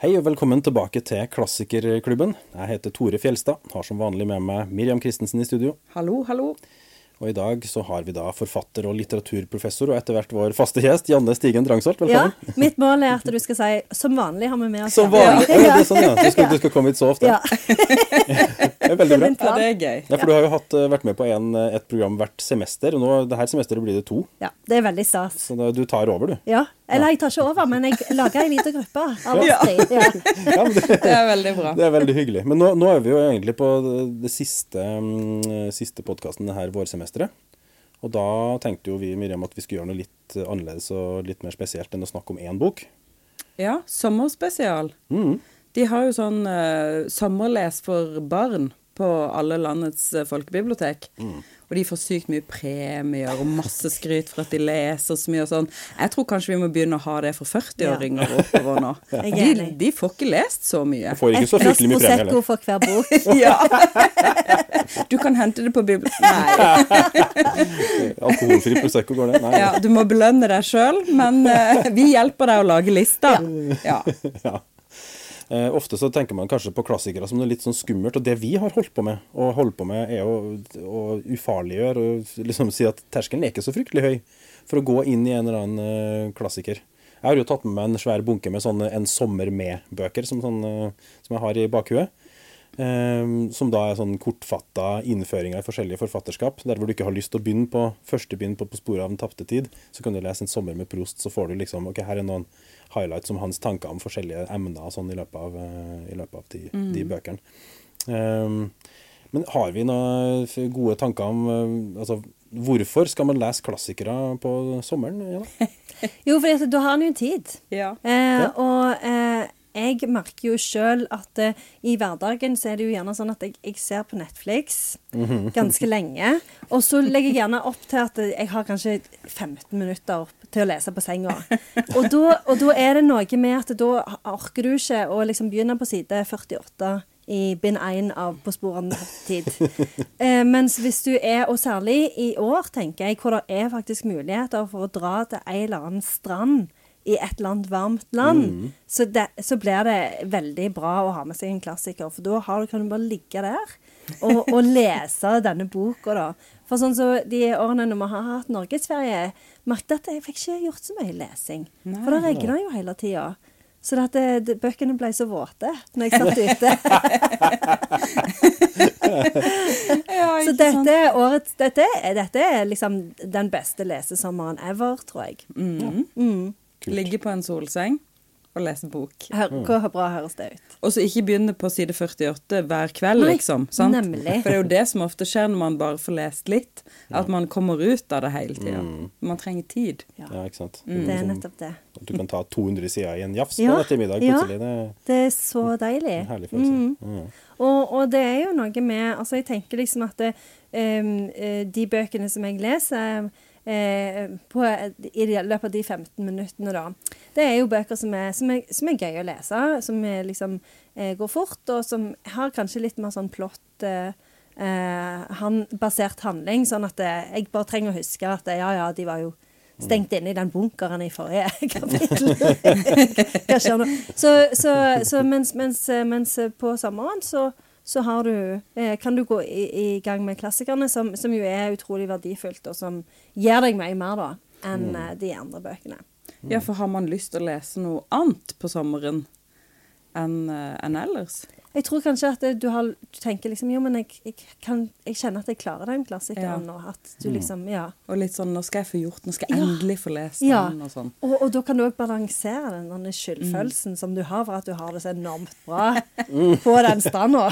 Hei og velkommen tilbake til Klassikerklubben. Jeg heter Tore Fjelstad. Har som vanlig med meg Miriam Christensen i studio. Hallo, hallo. Og i dag så har vi da forfatter og litteraturprofessor og etter hvert vår faste gjest, Janne Stigen Drangsholt. Ja, mitt mål er at du skal si 'som vanlig har vi med oss'. Som vanlig. Ja. det er sånn, ja. Du skal, du skal komme hit så ofte. Ja. Det er veldig bra. Ja, det er gøy. Ja, for du har jo hatt, eh, vært med på en, et program hvert semester, og nå det her semesteret blir det to. Ja, det er veldig stas. Så da, du tar over, du. Ja. Eller jeg tar ikke over, men jeg lager ei liten gruppe av oss Ja. tre. Ja. Ja, men det, Det er veldig bra. det er veldig hyggelig. Men nå, nå er vi jo egentlig på det siste, mm, siste podkasten det her vårsemesteret. Og da tenkte jo vi Miriam, at vi skulle gjøre noe litt annerledes og litt mer spesielt enn å snakke om én bok. Ja, sommerspesial. Mm. De har jo sånn uh, sommerles for barn på alle landets eh, folkebibliotek. Og de får sykt mye premier og masse skryt for at de leser så mye og sånn. Jeg tror kanskje vi må begynne å ha det for 40-åringer ja. oppover nå. De, de får ikke lest så mye. Du får ikke så fryktelig mye premie heller. for hver bok. Ja. Du kan hente det på biblioteket. Nei. Alkoholfri Prosecco går det? Nei. Ja, du må belønne deg sjøl, men uh, vi hjelper deg å lage lista. Ja. Ja. Eh, ofte så tenker man kanskje på klassikere som noe litt sånn skummelt, og det vi har holdt på med, og holder på med, er å, å ufarliggjøre og liksom si at terskelen er ikke så fryktelig høy for å gå inn i en eller annen eh, klassiker. Jeg har jo tatt med meg en svær bunke med sånne En sommer med-bøker, som, sånn, eh, som jeg har i bakhuet. Um, som da er sånn kortfatta innføringer i forskjellige forfatterskap. Der hvor du ikke har lyst til å begynne på første bind på På sporet av den tapte tid, så kan du lese En sommer med Prost, så får du liksom Ok, her er noen highlights om hans tanker om forskjellige emner og sånn i løpet av, eh, i løpet av de, de bøkene. Um, men har vi noen gode tanker om eh, altså, Hvorfor skal man lese klassikere på sommeren? Ja? Jo, for da har jo tid. ja. Eh, og eh, jeg merker jo sjøl at uh, i hverdagen så er det jo gjerne sånn at jeg, jeg ser på Netflix ganske lenge. Og så legger jeg gjerne opp til at jeg har kanskje 15 minutter til å lese på senga. Og da, og da er det noe med at da orker du ikke å liksom begynne på side 48 i bind 1 av På sporene av tid. Eh, mens hvis du er, og særlig i år, tenker jeg, hvor det er faktisk muligheter for å dra til en eller annen strand i et eller annet varmt land, så, det, så blir det veldig bra å ha med seg en klassiker. For da har, du- kan du bare ligge der og, og lese denne boka, da. For sånn så de årene når vi har hatt norgesferie, merket at jeg fikk ikke gjort så mye lesing. For det regna jo hele tida. Så det at det, bøkene ble så våte når jeg satt ute. ja Så dette er, årets, dette, dette er liksom den beste lesesommeren ever, tror jeg. Mm. Ligge på en solseng og lese bok. Hør, hvor bra høres det ut? Og så ikke begynne på side 48 hver kveld, Nei, liksom. Sant? nemlig. For det er jo det som ofte skjer når man bare får lest litt, at man kommer ut av det hele tida. Man trenger tid. Ja, Ja, ikke sant? det er nettopp det. at du kan ta 200 sider i en jafs på Ja, en ettermiddag ja. plutselig. Det er Det er så deilig. en herlig følelse. Mm. Og, og det er jo noe med Altså, jeg tenker liksom at det, em, eh, de bøkene som jeg leser eh, på, i løpet av de 15 minuttene, da, det er jo bøker som er, som er, som er gøy å lese, som er liksom eh, går fort, og som har kanskje litt mer sånn plott eh, eh, han, basert handling, sånn at eh, jeg bare trenger å huske at eh, ja, ja, de var jo stengt inne i den bunkeren i forrige kapittel. Så, så, så mens, mens, mens på sommeren så, så har du, eh, kan du gå i, i gang med klassikerne, som, som jo er utrolig verdifullt, og som gir deg mye mer da, enn mm. de andre bøkene. Ja, for har man lyst til å lese noe annet på sommeren enn en enn ellers? Jeg tror kanskje at du, har, du tenker liksom Jo, men jeg, jeg, kan, jeg kjenner at jeg klarer den klassikeren nå. At du liksom Ja. Og litt sånn 'nå skal jeg få gjort Nå skal jeg Ja. endelig få lest den', og sånn. Og, og da kan du òg balansere den derne skyldfølelsen som du har for at du har det så enormt bra på den stranda.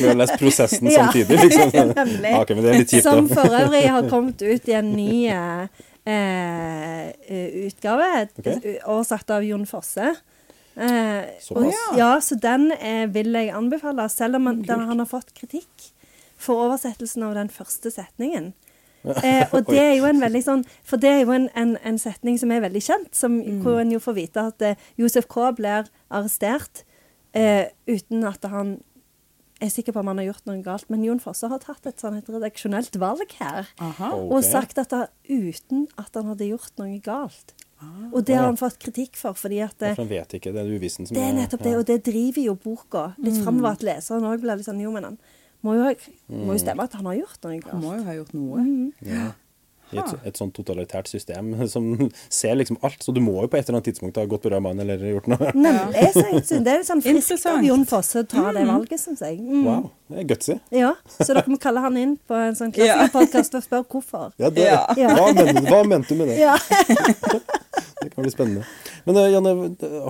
Vi har lest prosessen samtidig, liksom. nemlig. Ja, okay, men det er litt kjipt, Som for øvrig har kommet ut i en ny eh, eh, utgave, okay. oversatt av Jon Fosse. Eh, og, ja, så den eh, vil jeg anbefale, selv om han, den, han har fått kritikk for oversettelsen av den første setningen. Eh, og det er jo en veldig sånn For det er jo en, en, en setning som er veldig kjent, som, hvor en jo får vite at eh, Josef K. blir arrestert eh, uten at han er sikker på om han har gjort noe galt. Men Jon Fosse har tatt et sånn et redaksjonelt valg her. Aha. okay. Og sagt at da, uten at han hadde gjort noe galt, Og det har han fått kritikk for, fordi at det, han vet ikke. Det er uvisen som det er nettopp det, ja. og det driver jo boka litt framover. At leseren òg blir litt sånn Jo, men han må jo, må jo stemme at han har gjort noe. Han må jo ha gjort noe. Ja. I et, et sånn totalitært system som ser liksom alt. Så du må jo på et eller annet tidspunkt ha gått på rød mann eller gjort noe. Så jeg synes det er sånn friskt av Jon Fosse å ta det valget, syns jeg. Mm. Wow, det er gutsy. Ja, så dere må kalle han inn på en sånn klassikerpodkast og spørre hvorfor. Ja, det, Ja. Hva, mente, hva mente du med det? Ja. Det kan bli spennende. Men eh, Janne,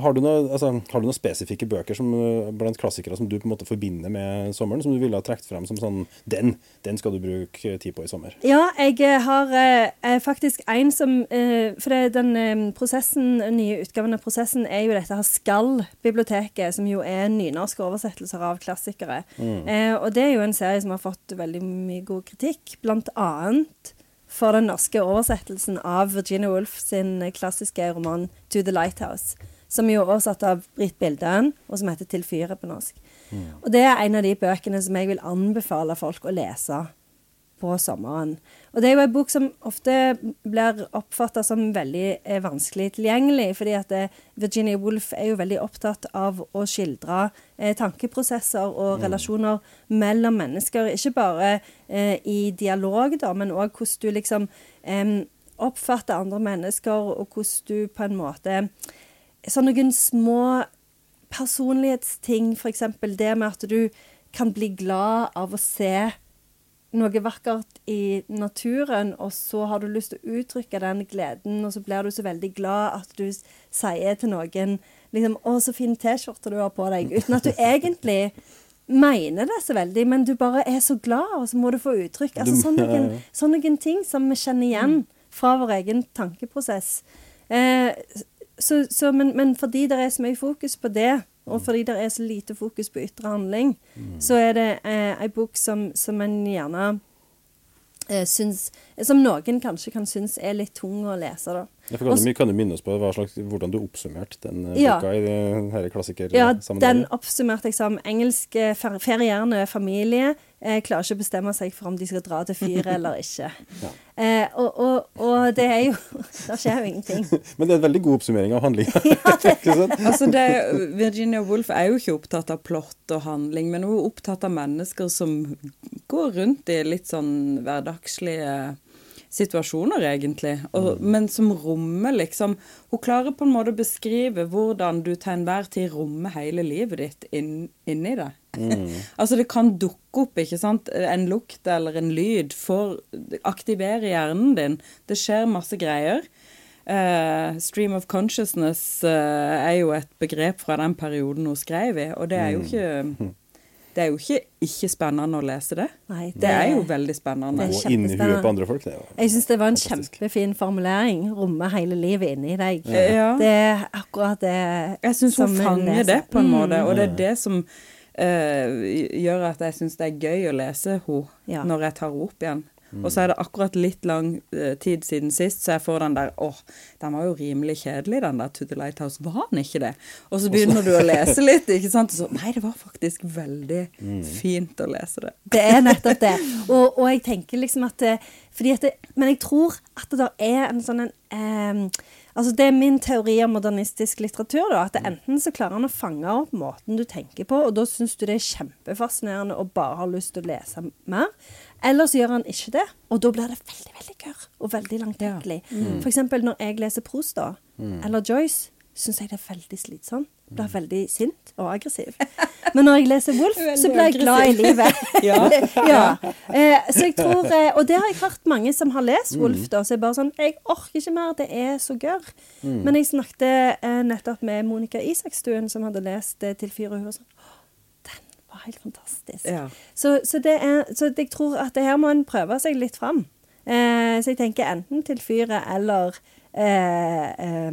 har du, noe, altså, har du noen spesifikke bøker som, eh, blant klassikere som du på en måte forbinder med sommeren, som du ville ha trukket frem som sånn Den den skal du bruke tid på i sommer? Ja, jeg eh, har eh, faktisk en som eh, For det, den prosessen, nye utgaven av prosessen er jo dette her Skall-biblioteket, som jo er nynorske oversettelser av klassikere. Eh, og det er jo en serie som har fått veldig mye god kritikk, blant annet for den norske oversettelsen av Virginia Woolf sin klassiske roman 'To the Lighthouse', som jo er oversatt av Britt Bildøen, og som heter 'Til fyret' på norsk. Og det er en av de bøkene som jeg vil anbefale folk å lese på sommeren. Og det er jo en bok som ofte blir oppfatta som veldig eh, vanskelig tilgjengelig, fordi at eh, Virginia Woolf er jo veldig opptatt av å skildre eh, tankeprosesser og relasjoner mellom mennesker. Ikke bare eh, i dialog, da, men òg hvordan du liksom eh, oppfatter andre mennesker, og hvordan du på en måte Sånn noen små personlighetsting, f.eks. det med at du kan bli glad av å se noe vakkert i naturen, og så har du lyst til å uttrykke den gleden, og så blir du så veldig glad at du sier til noen liksom 'Å, så fin T-skjorte du har på deg', uten at du egentlig mener det så veldig, men du bare er så glad, og så må du få uttrykk. Altså, sånne, sånne ting som vi kjenner igjen fra vår egen tankeprosess. Eh, så, så, men, men fordi det er så mye fokus på det, og fordi det er så lite fokus på ytre handling, så er det eh, ei bok som, som en gjerne eh, syns Som noen kanskje kan synes er litt tung å lese, da. Ja, kan, du, kan du minne oss på slags, hvordan du oppsummerte den eh, Ja. boka i denne klassikersammenhengen? Ja, den oppsummerte jeg som engelsk eh, fer- ferierende familie. Eh, klarer ikke å bestemme seg for om de skal dra til fyret eller ikke. Ja. Eh, og, og, og det er jo Det skjer jo ingenting. Men det er en veldig god oppsummering av handlinga. ja. Altså det, Virginia Woolf er jo ikke opptatt av plott og handling, men hun er opptatt av mennesker som går rundt i litt sånn hverdagslige situasjoner, egentlig. Og, Men som rommer liksom Hun klarer på en måte å beskrive hvordan du til enhver tid rommer hele livet ditt inn, inni det. altså det kan dukke opp, ikke sant. En lukt eller en lyd får aktivere hjernen din. Det skjer masse greier. Uh, stream of consciousness uh, er jo et begrep fra den perioden hun skrev i, og det er jo ikke Det er jo ikke ikke spennende å lese det. Nei, Det er jo veldig spennende. Og inni huet på andre folk. Det er Jeg syns det var en Fantastisk. kjempefin formulering. Romme hele livet inni deg. Ja. Det er akkurat det Jeg syns hun fanger det på en Mm. måte, og det er det som uh, gjør at jeg syns det er gøy å lese henne Ja. når jeg tar henne opp igjen. Og så er det akkurat litt lang eh, tid siden sist, så jeg får den der åh, den var jo rimelig kjedelig, den der To the Lighthouse. Var den ikke det? Og så begynner du å lese litt, ikke sant? Og så nei, det var faktisk veldig fint å lese det. Det er nettopp det. Og, og jeg tenker liksom at fordi at det, Men jeg tror at det der er en sånn en em, Altså Det er min teori om modernistisk litteratur. da, At enten så klarer han å fange opp måten du tenker på, og da syns du det er kjempefascinerende og bare har lyst til å lese mer. Eller så gjør han ikke det, og da blir det veldig veldig gørr og veldig langtekkelig. For eksempel når jeg leser Prost da, eller Joyce, syns jeg det er veldig slitsomt. Blir veldig sint og aggressiv. Men når jeg leser Wolf, så blir jeg glad i livet. Ja. ja. Eh, så jeg tror, eh, og det har jeg hørt mange som har lest Wolf, da, så er bare sånn Jeg orker ikke mer, det er så gørr. Men jeg snakket eh, nettopp med Monica Isakstuen, som hadde lest 'Til fyr og hus'. Sånn, «Å, den var helt fantastisk. Ja. Så, så, det er, så jeg tror at det her må en prøve seg litt fram. Eh, så jeg tenker enten 'Til fyret' eller eh, eh,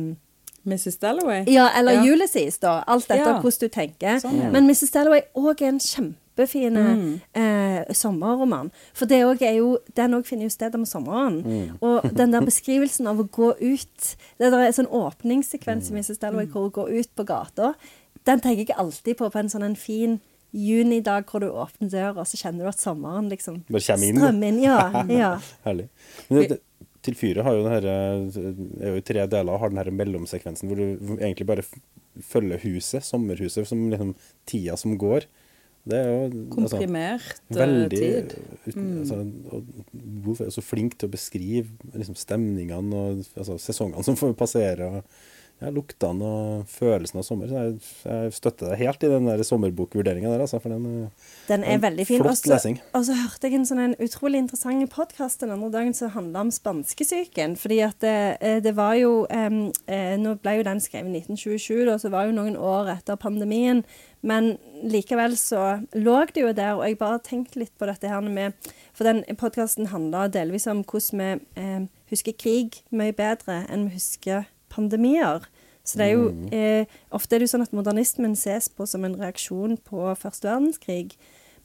Mrs. Dalloway? ja, eller Ja. Ulysses, da. Alt etter Ja. hvordan du tenker. Sånn, ja. Men Mrs. Dalloway òg er en kjempefin Mm. eh, sommerroman. For det også er jo, den òg finner jo sted om sommeren. Og den der beskrivelsen av å gå ut Det der er en sånn åpningssekvens i Mrs. Dalloway hvor hun går ut på gata. Den tenker jeg alltid på på en sånn en fin junidag hvor du åpner døra, og så kjenner du at sommeren liksom strømmer inn. Ja, ja. Herlig. Men det, til fyret har jo den her, er jo i tre deler, har den her mellomsekvensen hvor du egentlig bare følger huset, sommerhuset, som liksom tida som går. Det er jo altså, Komprimert eh, veldig tid. uten, altså, og er så flink til å beskrive liksom, stemningene og altså, sesongene som får passere. og ja, Luktene og følelsen av sommer. Så jeg, jeg støtter deg helt i den der sommerbokvurderinga der, altså. For den, eh, Den er En veldig fin. flott Og så- lesing. Og så hørte jeg en sånn en utrolig interessant podkast den andre dagen som handla om spanskesyken. Fordi at det, eh, det var jo eh, Nå ble jo den skrevet i 1927, da, så var jo noen år etter pandemien. Men likevel så lå det jo der, og jeg bare tenkte litt på dette her med For den podkasten handla delvis om hvordan vi eh, husker krig mye bedre enn vi husker pandemier. Så det er jo eh, Ofte er det jo sånn at modernismen ses på som en reaksjon på første verdenskrig.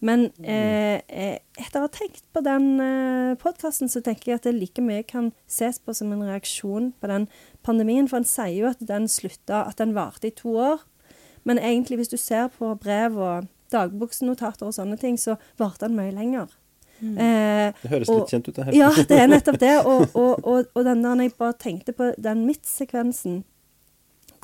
Men eh, eh, etter å ha tenkt på den eh, podkasten, så tenker jeg at det like mye kan ses på som en reaksjon på den pandemien. For han sier jo at den slutta, at den varte i to år. Men egentlig, hvis du ser på brev og dagboksnotater og sånne ting, så varte den mye lenger. Eh, det høres og- litt kjent ut, det her. ja, det er nettopp det. Og, og, og, og den der når jeg bare tenkte på den midtsekvensen,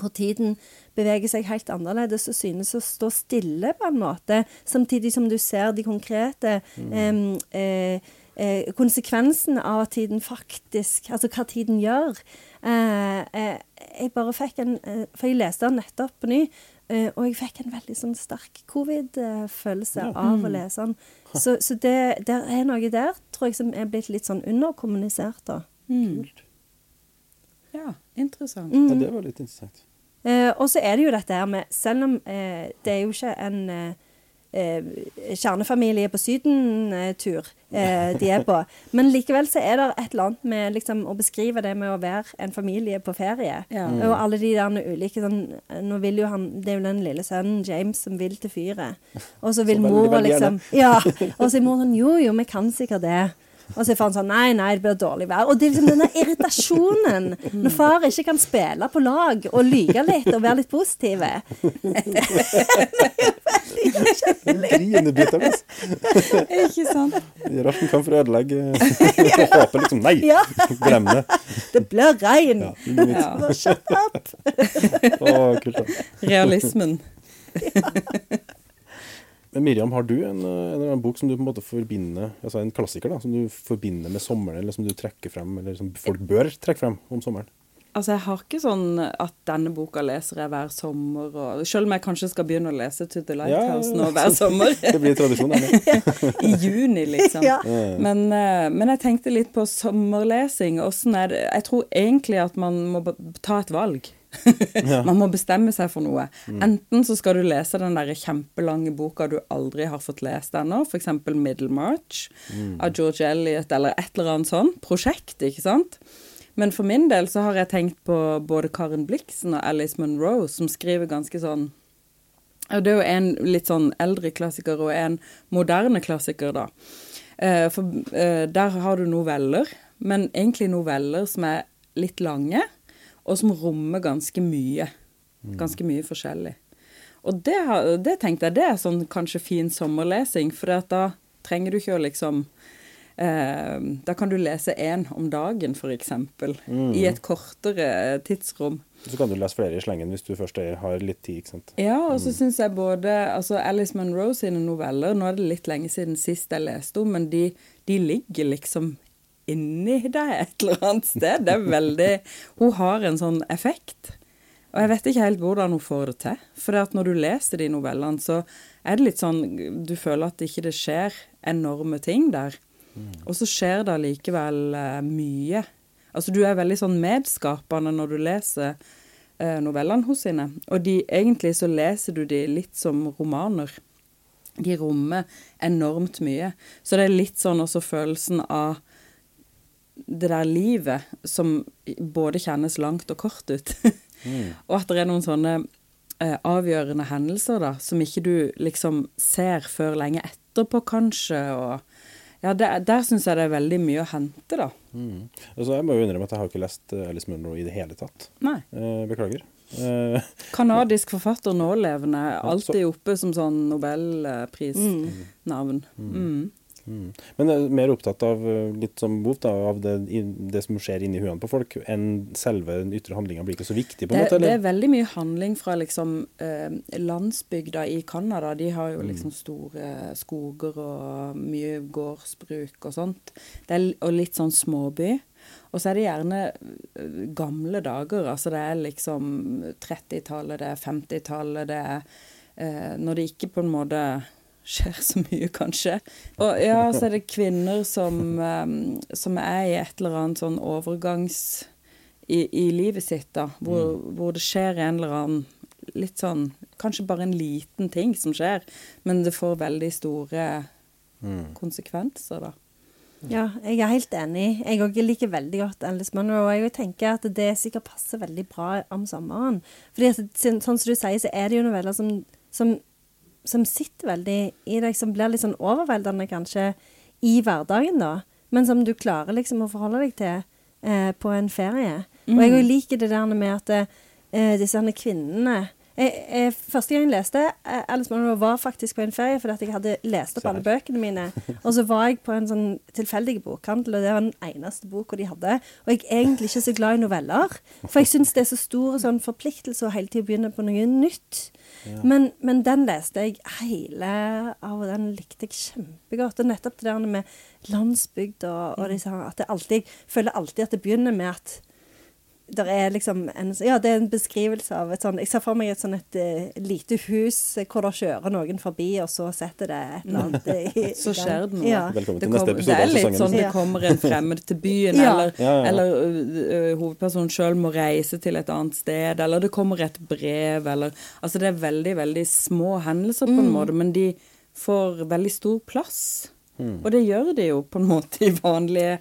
hvor tiden beveger seg helt annerledes og synes å stå stille på en måte, samtidig som du ser de konkrete mm. eh, eh, konsekvensene av at tiden faktisk Altså hva tiden gjør. Eh, eh, jeg bare fikk en eh, For jeg leste den nettopp på ny, eh, og jeg fikk en veldig sånn sterk covid-følelse av å lese den. Så, så det, det er noe der, tror jeg, som er blitt litt sånn underkommunisert, da. Mm. Ja, interessant. Mm. Ja, det var litt interessant. Eh, og så er det jo dette her med Selv om eh, det er jo ikke en eh, kjernefamilie på Syden-tur eh, de er på, men likevel så er det et eller annet med liksom, å beskrive det med å være en familie på ferie. Ja. Og alle de der ulike sånn Nå vil jo han Det er jo den lille sønnen James som vil til fyret. Og så vil mor, og mora liksom Ja. Og så er mor sånn Jo, jo, vi kan sikkert det. Og så er faren sånn Nei, nei, det blir dårlig vær. Og det er liksom denne irritasjonen når far ikke kan spille på lag og lyge litt og være litt positive. Grinebiter, altså. Ikke sant? Alt kan for ødelegge. Og håper liksom Nei, Ja. glem det. Det blir regn! Ja. Ja. Shut up! Å, kult, da. Realismen. Men Miriam, har du en, eh, en, eller annen bok som du på en måte forbinder Altså en klassiker da, som du forbinder med sommeren, eller som du trekker frem, eller som folk bør trekke frem om sommeren? Altså, jeg har ikke sånn at denne boka leser jeg hver sommer, og selv om jeg kanskje skal begynne å lese To the Lighthouse Ja. nå hver sommer. Det blir tradisjon, det. I juni, liksom. Ja. Men, eh, men jeg tenkte litt på sommerlesing. Er det Jeg tror egentlig at man må ta et valg. Man må bestemme seg for noe. Enten så skal du lese den der kjempelange boka du aldri har fått lest ennå, f.eks. Middlemarch av George Eliot, eller et eller annet sånt prosjekt, ikke sant? Men for min del så har jeg tenkt på både Karen Blixen og Alice Munro, som skriver ganske sånn og det er jo en litt sånn eldre klassiker og en moderne klassiker, da. Eh, for eh, der har du noveller, men egentlig noveller som er litt lange, og som rommer ganske mye. Ganske mye forskjellig. Og det, det tenkte jeg, det er sånn kanskje fin sommerlesing, for da trenger du ikke å liksom Da kan du lese én om dagen, f.eks. I et kortere tidsrom. Så kan du lese flere i slengen hvis du først har litt tid, ikke sant. Ja, og så syns jeg både altså Alice Munro sine noveller Nå er det litt lenge siden sist jeg leste om, men de, de ligger liksom inni deg et eller annet sted. Det er veldig Hun har en sånn effekt. Og jeg vet ikke helt hvordan hun får det til. For når du leser de novellene, så er det litt sånn Du føler at ikke det skjer enorme ting der. Og så skjer det allikevel eh, mye. Altså du er veldig sånn medskapende når du leser eh, novellene hos henne. Og de, egentlig så leser du de litt som romaner. De rommer enormt mye. Så det er litt sånn også følelsen av det der livet som både kjennes langt og kort ut. og at det er noen sånne eh, avgjørende hendelser da, som ikke du liksom ser før lenge etterpå, kanskje. og ja, Der, der syns jeg det er veldig mye å hente, da. Mm. Altså, jeg må jo innrømme at jeg har ikke lest eh, Alice Munro i det hele tatt. Nei. Eh, beklager. Eh, Kanadisk forfatter nålevende, alltid oppe som sånn nobelprisnavn. Mm. Mm. Men jeg er mer opptatt av eh, litt som bot da, av det, det som skjer inni huene på folk, enn selve den ytre handlinga blir ikke så viktig, på en Det, måte? det er veldig mye handling fra liksom eh, landsbygda i Canada. De har Mm. jo liksom store skoger og mye gårdsbruk og sånt. Det er, og litt sånn småby. Og så er det gjerne eh, gamle dager. Altså det er liksom 30-tallet, det er 50-tallet, det er eh, Når det ikke på en måte skjer så mye, kanskje. Og ja, så er det kvinner som, eh, som er i et eller annet sånn overgangs i, i livet sitt, da, hvor, hvor det skjer en eller annen litt sånn Kanskje bare en liten ting som skjer, men det får veldig store konsekvenser, da. Ja, jeg er helt enig. Jeg òg liker veldig godt Alice Munro. Og jeg tenker at det sikkert passer veldig bra om sommeren. Fordi at, sånn som du sier, så er det jo noveller som, som, som sitter veldig i deg, som blir litt sånn overveldende kanskje i hverdagen, da. Men som du klarer liksom å forholde deg til eh, på en ferie. Og jeg liker det der med at eh, disse kvinnene jeg, jeg, første gang jeg leste eh, Alice Munro, var faktisk på en ferie fordi at jeg hadde lest opp alle bøkene mine. Og så var jeg på en sånn tilfeldig bokhandel, og det var den eneste boka de hadde. Og jeg er egentlig ikke så glad i noveller, for jeg syns det er så stor sånn forpliktelse å hele tiden begynne på noe nytt. Men, men den leste jeg hele av, og den likte jeg kjempegodt. Og nettopp det der med landsbygd og, og de, at jeg alltid, føler alltid at det begynner med at er liksom en, ja, det er en beskrivelse av et sånn Jeg ser for meg et sånn et et lite hus eh, hvor det kjører noen forbi, og så setter det et eller annet i, i Så skjer det noe. Ja. Velkommen Det, til neste episode det er litt sånn det kommer en fremmed til byen, Ja. eller, Ja, ja. eller ø, hovedpersonen sjøl må reise til et annet sted, eller det kommer et brev, eller Altså det er veldig, veldig små hendelser på en Mm. måte, men de får veldig stor plass. Mm. Og det gjør de jo på en måte i vanlige,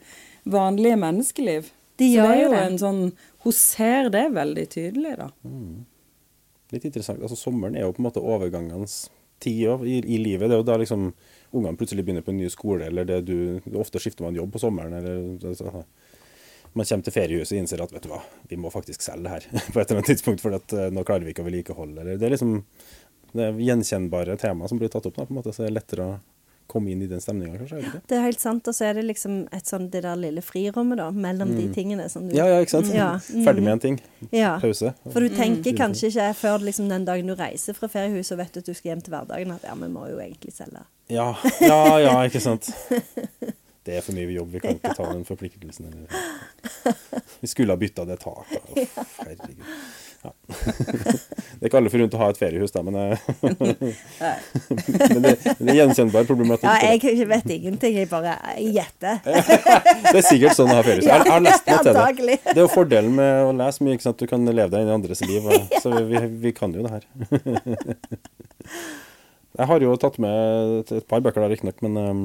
vanlige menneskeliv. De Så gjør det er jo det. en sånn Hun ser det veldig tydelig, da. Litt interessant. Altså, sommeren er jo på en måte overgangens tid i, i livet. Det er jo da liksom ungene plutselig begynner på en ny skole, eller det du Ofte skifter man jobb på sommeren, eller så, Man kommer til feriehuset og innser at vet du hva, vi må faktisk selge det her på et eller annet tidspunkt, for at, eh, nå klarer vi ikke å vedlikeholde. det. det er liksom det er gjenkjennbare tema som blir tatt opp, da, på en måte, så det er lettere å komme inn i den stemninga, kanskje. Det? Det er helt sant, og så er det liksom et sånn det der lille frirommet, da, mellom de tingene som du Ja, ja, ikke sant? Ja, mm. Ferdig med en ting. Ja. Pause. For du tenker kanskje ikke før liksom den dagen du reiser fra feriehuset og vet at du skal hjem til hverdagen, at ja, vi må jo egentlig selge. Ja, ja, ja, ikke sant. Det er for mye jobb, vi kan ikke ta den forpliktelsen. Vi skulle ha bytta det taket. Herregud. Ja. Det er ikke alle forunt å ha et feriehus, da, men, eh, men det, det er gjenkjennbar problematikk. Ja, jeg vet ingenting, jeg bare gjetter. Det er sikkert sånn å ha feriehus. Jeg, har lest meg til det. Det er jo fordelen med å lese mye, ikke sant? du kan leve deg inn i andres liv. Så vi, vi kan jo det her. Jeg har jo tatt med et et par bøker, riktignok, men um,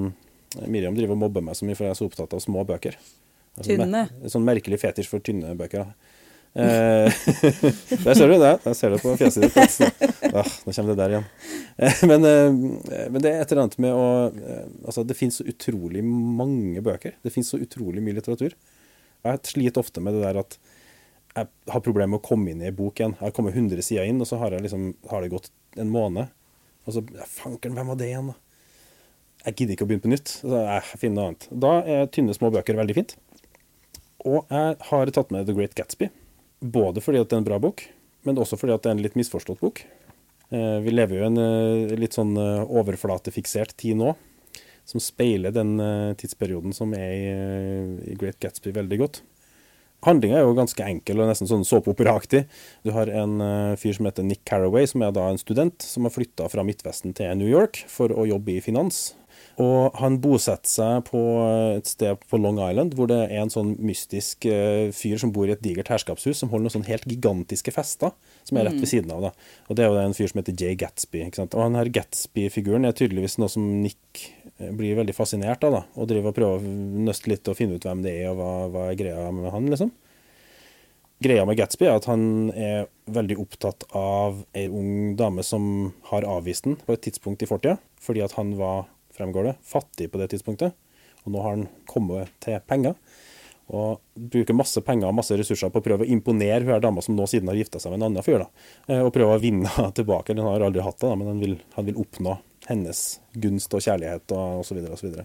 Miriam driver og mobber meg så mye, for jeg er så opptatt av små bøker. Altså, Tynne. me- Sånn merkelig fetisj for tynne bøker. da. Eh, der ser du det. Der ser du på fjeset ditt. Altså. Ah, nå kommer det der igjen. Eh, men, eh, men det er et eller annet med å Altså, det finnes så utrolig mange bøker. Det finnes så utrolig mye litteratur. Jeg sliter ofte med det der at jeg har problemer med å komme inn i ei bok igjen. Jeg har kommet 100 sider inn, og så har, jeg liksom, har det gått en måned. Og så Fankeren, hvem var det igjen, da? Jeg gidder ikke å begynne på nytt. Så jeg finner noe annet. Da er tynne, små bøker veldig fint. Og jeg har tatt med The Great Gatsby. Både fordi at det er en bra bok, men også fordi at det er en litt misforstått bok. Eh, Vi lever jo i en eh, litt sånn eh, overflatefiksert tid nå, som speiler den tidsperioden som er i, Great Gatsby veldig godt. Handlinga er jo ganske enkel og nesten sånn såpeoperaaktig. Du har en fyr som heter Nick Carraway, som er da en student som har flytta fra Midtvesten til New York for å jobbe i finans. Og han bosetter seg på eh, et sted på Long Island hvor det er en sånn mystisk eh, fyr som bor i et digert herskapshus, som holder noen sånn helt gigantiske fester, som er rett ved siden av. da. Og det er jo en fyr som heter Jay Gatsby. Og han her Gatsby-figuren er tydeligvis noe som Nick eh, blir veldig fascinert av, da. Og driver og prøver å nøste litt og finne ut hvem det er, og hva, hva er greia med han, liksom. Greia med Gatsby er at han er veldig opptatt av ei ung dame som har avvist den på et tidspunkt i fortida, fordi at han var, fremgår det, fattig på det tidspunktet. Og nå har han kommet til penger. Og bruker masse penger og masse ressurser på å prøve å imponere hun dama som nå siden har gifta seg med en annen fyr. da, eh, Og prøve å vinne tilbake. Han har aldri hatt det, da, men han vil, han vil oppnå hennes gunst og kjærlighet og osv. osv.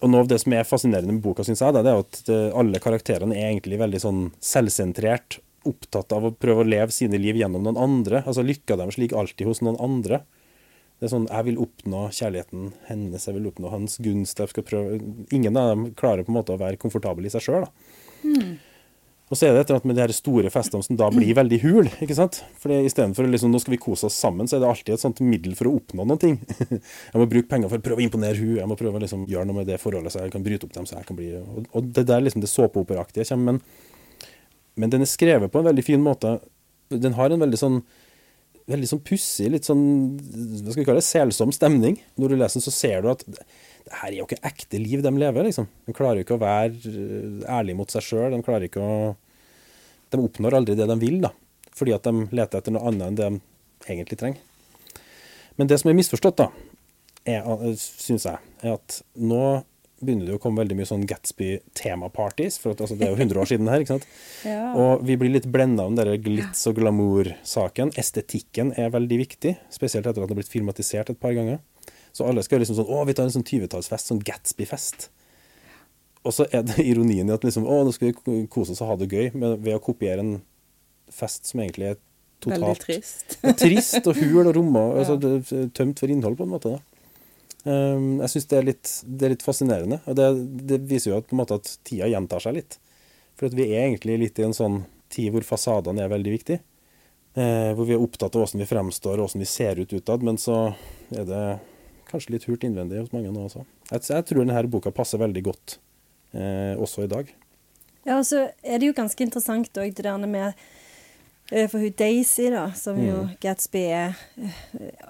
Og noe av det som er fascinerende med boka, syns jeg, det er at alle karakterene er egentlig veldig sånn selvsentrert, opptatt av å prøve å leve sine liv gjennom noen andre. Altså lykka deres ligger alltid hos noen andre. Det er sånn, Jeg vil oppnå kjærligheten hennes, jeg vil oppnå hans gunst. jeg skal prøve, Ingen av dem klarer på en måte å være komfortabel i seg sjøl. Mm. Og så er det et eller annet med de her store festene som da blir veldig hul. ikke sant? Fordi Istedenfor liksom, nå skal vi kose oss sammen, så er det alltid et sånt middel for å oppnå noen ting. Jeg må bruke penger for å prøve å imponere hun, jeg må prøve å liksom, gjøre noe med det forholdet så jeg kan bryte opp dem. så jeg kan bli... Og, og det der liksom det såpeoperaaktige kommer. Men, men den er skrevet på en veldig fin måte. Den har en veldig sånn veldig sånn pussig, litt sånn hva skal vi kalle det, selsom stemning. Når du leser den, så ser du at det her er jo ikke ekte liv de lever, liksom. De klarer jo ikke å være ærlig ærlige mot seg sjøl. De klarer ikke å De oppnår aldri det de vil, da. Fordi at de leter etter noe annet enn det de egentlig trenger. Men det som er misforstått, da, syns jeg, er at nå begynner det å komme veldig mye sånn Gatsby-temaparties. For at, altså, det er jo 100 år siden her. ikke sant? Ja. Og vi blir litt blenda om den glitz og glamour-saken. Estetikken er veldig viktig, spesielt etter at det har blitt filmatisert et par ganger. Så alle skal liksom sånn Å, vi tar en sånn 20-tallsfest, sånn Gatsby-fest. Og så er det ironien i at liksom, å, nå skal vi kose oss og ha det gøy med, ved å kopiere en fest som egentlig er totalt Veldig trist. trist og hul og romma, ja. altså, tømt for innhold, på en måte. da. Um, jeg syns det, det, er litt fascinerende. Og det, det, viser jo at, måte at tida gjentar seg litt. For vi er egentlig litt i en sånn tid hvor fasadene er veldig viktige. Eh, hvor vi er opptatt av hvordan vi fremstår og hvordan vi ser ut utad. Men så er det kanskje litt hult innvendig hos mange nå også. Jeg, jeg tror denne boka passer veldig godt eh, også i dag. Ja, og så er det jo ganske interessant òg det der med for hun Daisy, da, som mm. jo Gatsby er eh,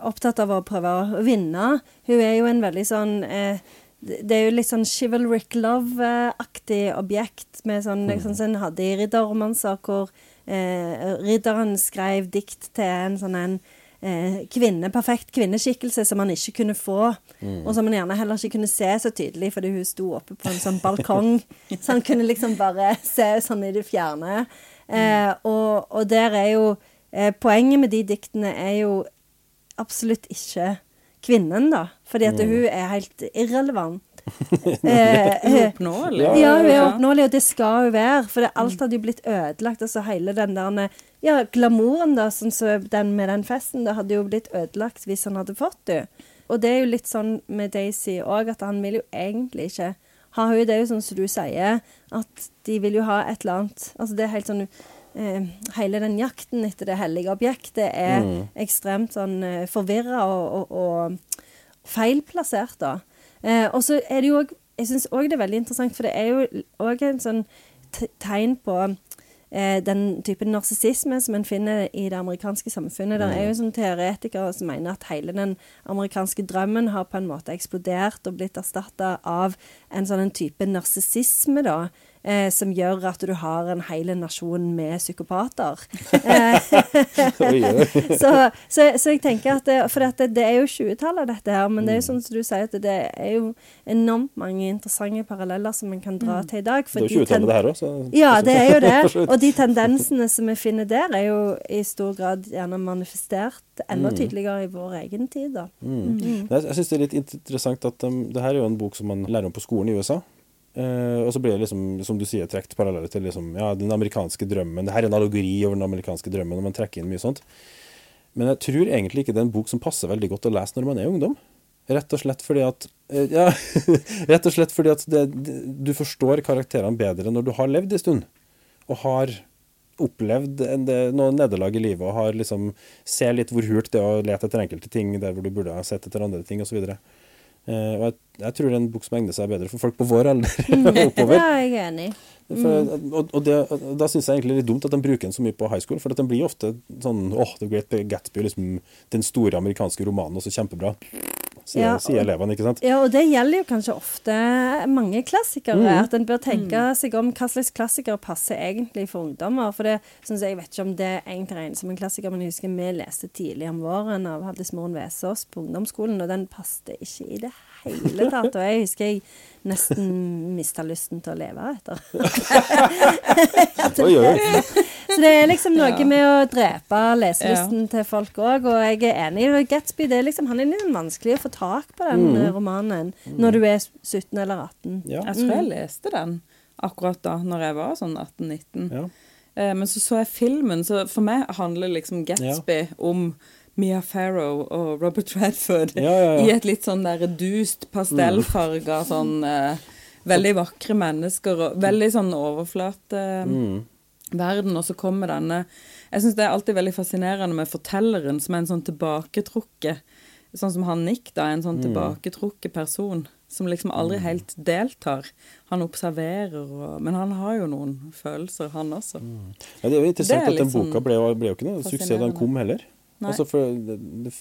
opptatt av å prøve å vinne, hun er jo en veldig sånn eh, det er jo litt sånn chivalric love-aktig objekt, med sånn, mm. sånn som en hadde i ridderromanser, hvor eh, ridderen skrev dikt til en sånn en eh, kvinne, perfekt kvinneskikkelse som han ikke kunne få. Mm. Og som han gjerne heller ikke kunne se så tydelig, fordi hun sto oppe på en sånn balkong. så han kunne liksom bare se sånn i det fjerne. Eh, og, og, der er jo eh, Poenget med de diktene er jo absolutt ikke kvinnen, da. Fordi at hun er helt irrelevant. eh, oppnåelig. Ja, hun er oppnåelig, og det skal hun være. For alt hadde jo blitt ødelagt. Altså hele den der Ja, glamouren, da, sånn så den med den festen, det hadde jo blitt ødelagt hvis han hadde fått det. Og det er jo litt sånn med Daisy òg, at han vil jo egentlig ikke ha henne. Det er jo sånn som du sier, at de vil jo ha et eller annet Altså det er helt sånn eh, Hele den jakten etter det hellige objektet er mm. ekstremt sånn eh, forvirra og, og, og feilplassert, da. Eh, og så er det jo òg Jeg syns òg det er veldig interessant, for det er jo òg en sånn tegn på den type narsissisme som en finner i det amerikanske samfunnet. Det er jo som sånn teoretikere som mener at hele den amerikanske drømmen har på en måte eksplodert og blitt erstatta av en sånn type narsissisme, da eh, som gjør at du har en hel nasjon med psykopater. så, så, så, jeg tenker at det, For dette, det er jo 20-tallet, dette her. Men det er jo mm. sånn som du sier, at det er jo enormt mange interessante paralleller som en kan dra mm. til i dag. det er jo 20-tallet det her òg, Ja, det er jo det. Og de tendensene som vi finner der, er jo i stor grad gjerne manifestert enda mm. tydeligere i vår egen tid. da. Mm. Mm. Jeg, jeg syns det er litt interessant at um, det her er jo en bok som man lærer om på skolen i USA. Uh, og så blir det liksom, som du sier, trukket paralleller til liksom, ja, den amerikanske drømmen. Det her er en allegori over den amerikanske drømmen, og man trekker inn mye sånt. Men jeg tror egentlig ikke det er en bok som passer veldig godt å lese når man er ungdom. Rett og slett fordi at uh, Ja, rett og slett fordi at det, du forstår karakterene bedre når du har levd en stund. Og har opplevd noen nederlag i livet og har liksom ser litt hvor hult det er å lete etter enkelte ting der hvor du burde ha sett etter andre ting, osv. Uh, og jeg, jeg, tror det er en bok som egner seg bedre for folk på vår alder og oppover. Ja, jeg er enig. Mm. For, og, og, det, da syns jeg egentlig det er litt dumt at de bruker den så mye på high school, for at den blir ofte sånn åh, oh, The Great Gatsby, liksom den store amerikanske romanen, også kjempebra sier, ja, sier elevene. ikke sant? Ja, og det gjelder jo kanskje ofte mange klassikere. Mm. At en bør tenke mm. seg om hva slags klassikere passer egentlig for ungdommer. For det syns jeg, jeg vet ikke om det egentlig regnes som en klassiker, men jeg husker vi leste tidlig om våren av Haldis Moren Vesaas på ungdomsskolen, og den passet ikke i det hele tatt. Og jeg husker jeg nesten mista lysten til å leve etter. oi, oi. Så det er liksom noe med å drepe leselysten til folk òg, og jeg er enig. i Gatsby det er liksom, han er litt vanskelig å få tak på den mm. romanen når du er 17 eller 18. Ja. Jeg tror jeg leste den akkurat da når jeg var sånn 18-19. Ja. Eh, men så så jeg filmen, så for meg handler liksom Gatsby om Mia Farrow og Robert Redford Ja, ja, ja. i et litt sånn der dust pastellfarga sånn eh, Veldig vakre mennesker og veldig sånn overflate Mm. Verden, og så kommer denne Jeg syns det er alltid veldig fascinerende med fortelleren som er en sånn tilbaketrukket Sånn som han Nick, da, en sånn Mm. tilbaketrukket person som liksom aldri helt deltar. Han observerer og Men han har jo noen følelser, han også. Ja, det er jo interessant er at den sånn boka ble, ble jo ikke noe suksess da den kom heller. Altså for, det,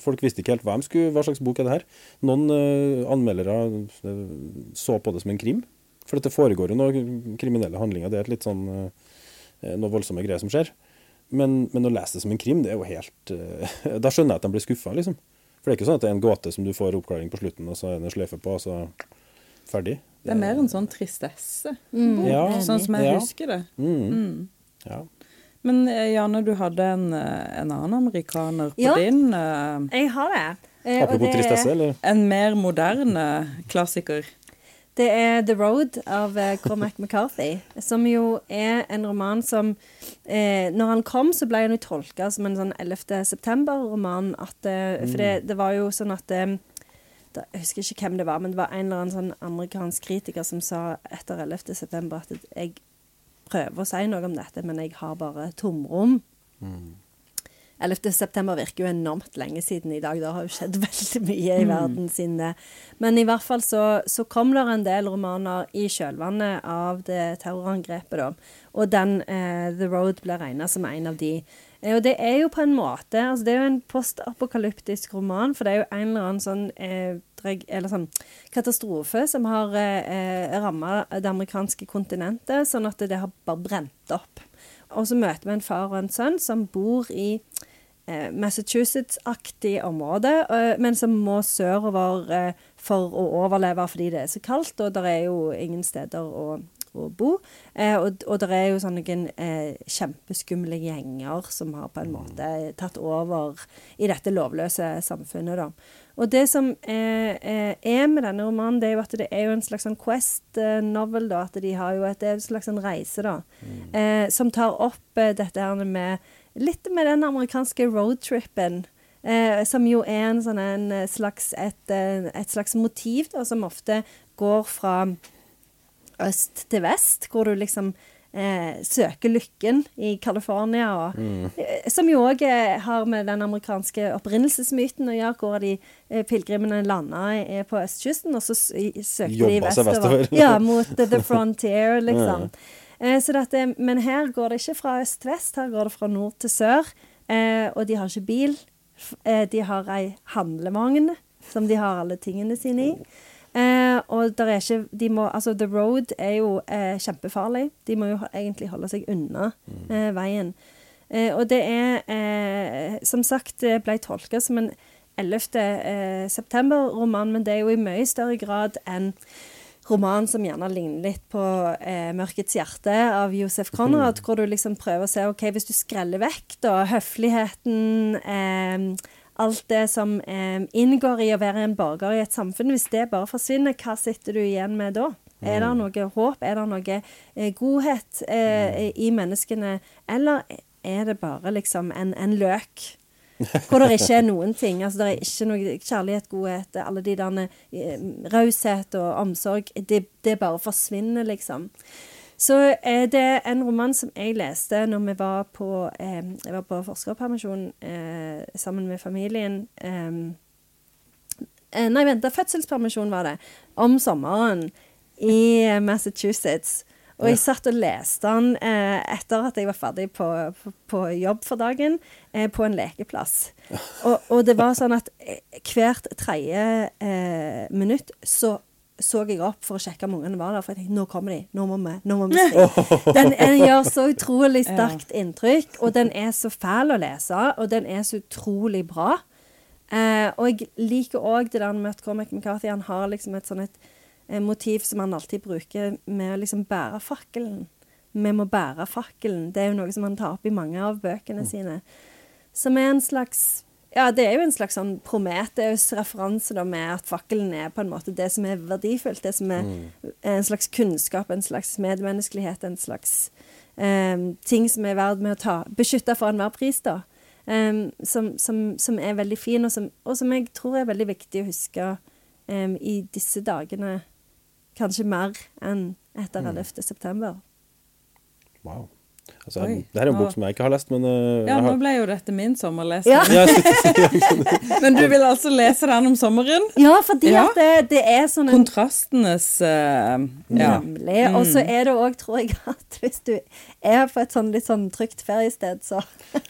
folk visste ikke helt hva, skulle, hva slags bok er det her. Noen uh, anmeldere eh, så på det som en krim. For det foregår jo noen kriminelle handlinger. Det er et litt sånn eh, noe voldsomme greier som skjer. Men, men å lese det som en krim, det er jo helt uh, Da skjønner jeg at de blir skuffa, liksom. For det er ikke sånn at det er en gåte som du får oppklaring på slutten, og så er det en sløyfe på, og så ferdig. Det er mer en sånn tristesse, Ja, sånn som jeg ja. husker det. Mm. Ja. Men eh, Janne, du hadde en, eh, en annen amerikaner på Ja. din. Uh, Jeg har det. Eh, Apropos det tristesse, eller? En mer moderne klassiker. Det er 'The Road' av eh, Cormac McCarthy, som jo er en roman som eh, Når han kom, så ble han jo tolka som en sånn 11. september-roman. Eh, for det, mm. det, var jo sånn at eh, jeg husker ikke hvem det var, men det var en eller annen sånn amerikansk kritiker som sa etter 11. september at jeg prøver å si noe om dette, men jeg har bare tomrom. Mm. 11. september virker jo enormt lenge siden i dag. Det har jo skjedd veldig mye i mm. verden siden det. Men i hvert fall så, så kom det en del romaner i kjølvannet av det terrorangrepet, da. Og den eh, 'The Road' ble regna som en av de. Eh, og det er jo på en måte altså Det er jo en postapokalyptisk roman, for det er jo en eller annen sånn, eh, eller sånn katastrofe som har eh, eh ramma det amerikanske kontinentet, sånn at det har bare brent opp. Og så møter vi en far og en sønn som bor i Massachusetts-aktig område, eh, men som må sørover eh, for å overleve fordi det er så kaldt, og det er jo ingen steder å, å bo. Eh, og, og det er jo sånne noen kjempeskumle gjenger som har på en måte tatt over i dette lovløse samfunnet, da. Og det som eh, eh, er med denne romanen, det er jo at det er jo en slags sånn quest-novel, da. At de har jo et, det er en slags sånn reise, da. Eh, som tar opp eh, dette her med Litt med den amerikanske roadtrippen. Eh, som jo er en sånn en slags, et, eh, et slags motiv da, som ofte går fra øst til vest, hvor du liksom eh, søker lykken i California. Og, eh, som jo òg har med den amerikanske opprinnelsesmyten å gjøre, hvor de eh, pilegrimene landa eh, på østkysten, og så søkte de vestover. Ja, mot the, the frontier, liksom. Eh, så dette, men her går det ikke fra øst til vest, her går det fra nord til sør. Eh, og de har ikke bil. Eh, de har ei handlevogn som de har alle tingene sine i. Eh, og der er ikke de må, altså The Road er jo eh, kjempefarlig. De må jo egentlig holde seg unna eh, veien. Eh, og det er, eh, som sagt, ble tolka som en 11. Eh, september-roman, men det er jo i mye større grad en roman som gjerne ligner litt på eh, 'Mørkets hjerte' av Josef Conrad, hvor du liksom prøver å se ok, hvis du skreller vekk da, høfligheten eh, Alt det som eh, inngår i å være en borger i et samfunn, hvis det bare forsvinner, hva sitter du igjen med da? Er det noe håp? Er det noe eh, godhet eh, i menneskene? Eller er det bare liksom en, en løk? Hvor det ikke er noen ting. altså Det er ikke noe kjærlighet, godhet, alle de der eh, raushet og omsorg. Det, det bare forsvinner, liksom. Så eh, det er en roman som jeg leste når vi var på, eh, jeg var på forskerpermisjon eh, sammen med familien. Eh, eh, nei, vent, fødselspermisjon var det. Om sommeren i Massachusetts. Og jeg satt og leste den eh, etter at jeg var ferdig på, på, på jobb for dagen, eh, på en lekeplass. Og, og det var sånn at eh, hvert tredje eh, minutt så så jeg opp for å sjekke om ungene var der. For jeg tenkte nå kommer de, nå må vi, nå må vi springe. Den, den gjør så utrolig sterkt inntrykk, og den er så fæl å lese, og den er så utrolig bra. Eh, og jeg liker òg det der med at Cormac McCarthy han har liksom et sånn et motiv som han alltid bruker med å liksom bære fakkelen. vi må bære fakkelen. Det er jo noe som han tar opp i mange av bøkene sine. Som er en slags Ja, det er jo en slags sånn Prometheus-referanse da med at fakkelen er på en måte det som er verdifullt. Det som er en slags kunnskap, en slags medmenneskelighet, en slags um, ting som er verdt med å ta beskytte for enhver pris, da. Um, som, som, som er veldig fin, og som, og som jeg tror er veldig viktig å huske um, i disse dagene. Kanskje mer enn etter 11. september. Wow. Altså, Oi. det her er en bok som jeg ikke har lest, men uh, Ja, har... nå ble jo dette min sommerlesning. Ja. Men du vil altså lese den om sommeren? Ja, fordi Ja. at det, det er sånn en Kontrastenes uh, Ja. Nemlig. Og så er det òg, tror jeg, at hvis du er på et sånn litt sånn trygt feriested, så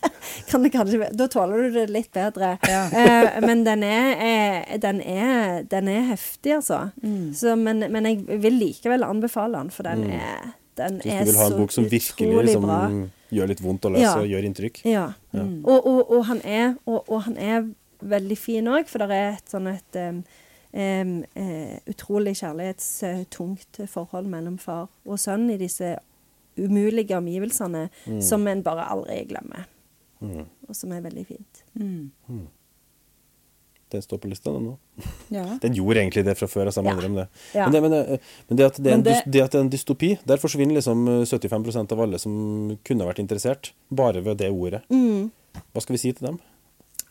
kan det kanskje Da tåler du det litt bedre. Ja. Uh, men den er, den er Den er heftig, altså. Mm. Så, men, men jeg vil likevel anbefale den, for den er den Hvis er du vil ha en bok som virkelig liksom, gjør litt vondt å lese Ja. og gjør inntrykk. Ja. Ja. Og, og, og, han er, og, og han er veldig fin òg, for det er et sånn et um, um, uh, utrolig kjærlighetstungt forhold mellom far og sønn i disse umulige omgivelsene som en bare aldri glemmer. Mm. Og som er veldig fint. Mm. Den står på lista, den nå. ja. Den gjorde egentlig det fra før, altså, Ja. det. Ja. Men, det, men, det, men det, at det, er en, det- at det er en dystopi, der forsvinner liksom eh, 75 av alle som kunne vært interessert, bare ved det ordet. Mm. Hva skal vi si til dem?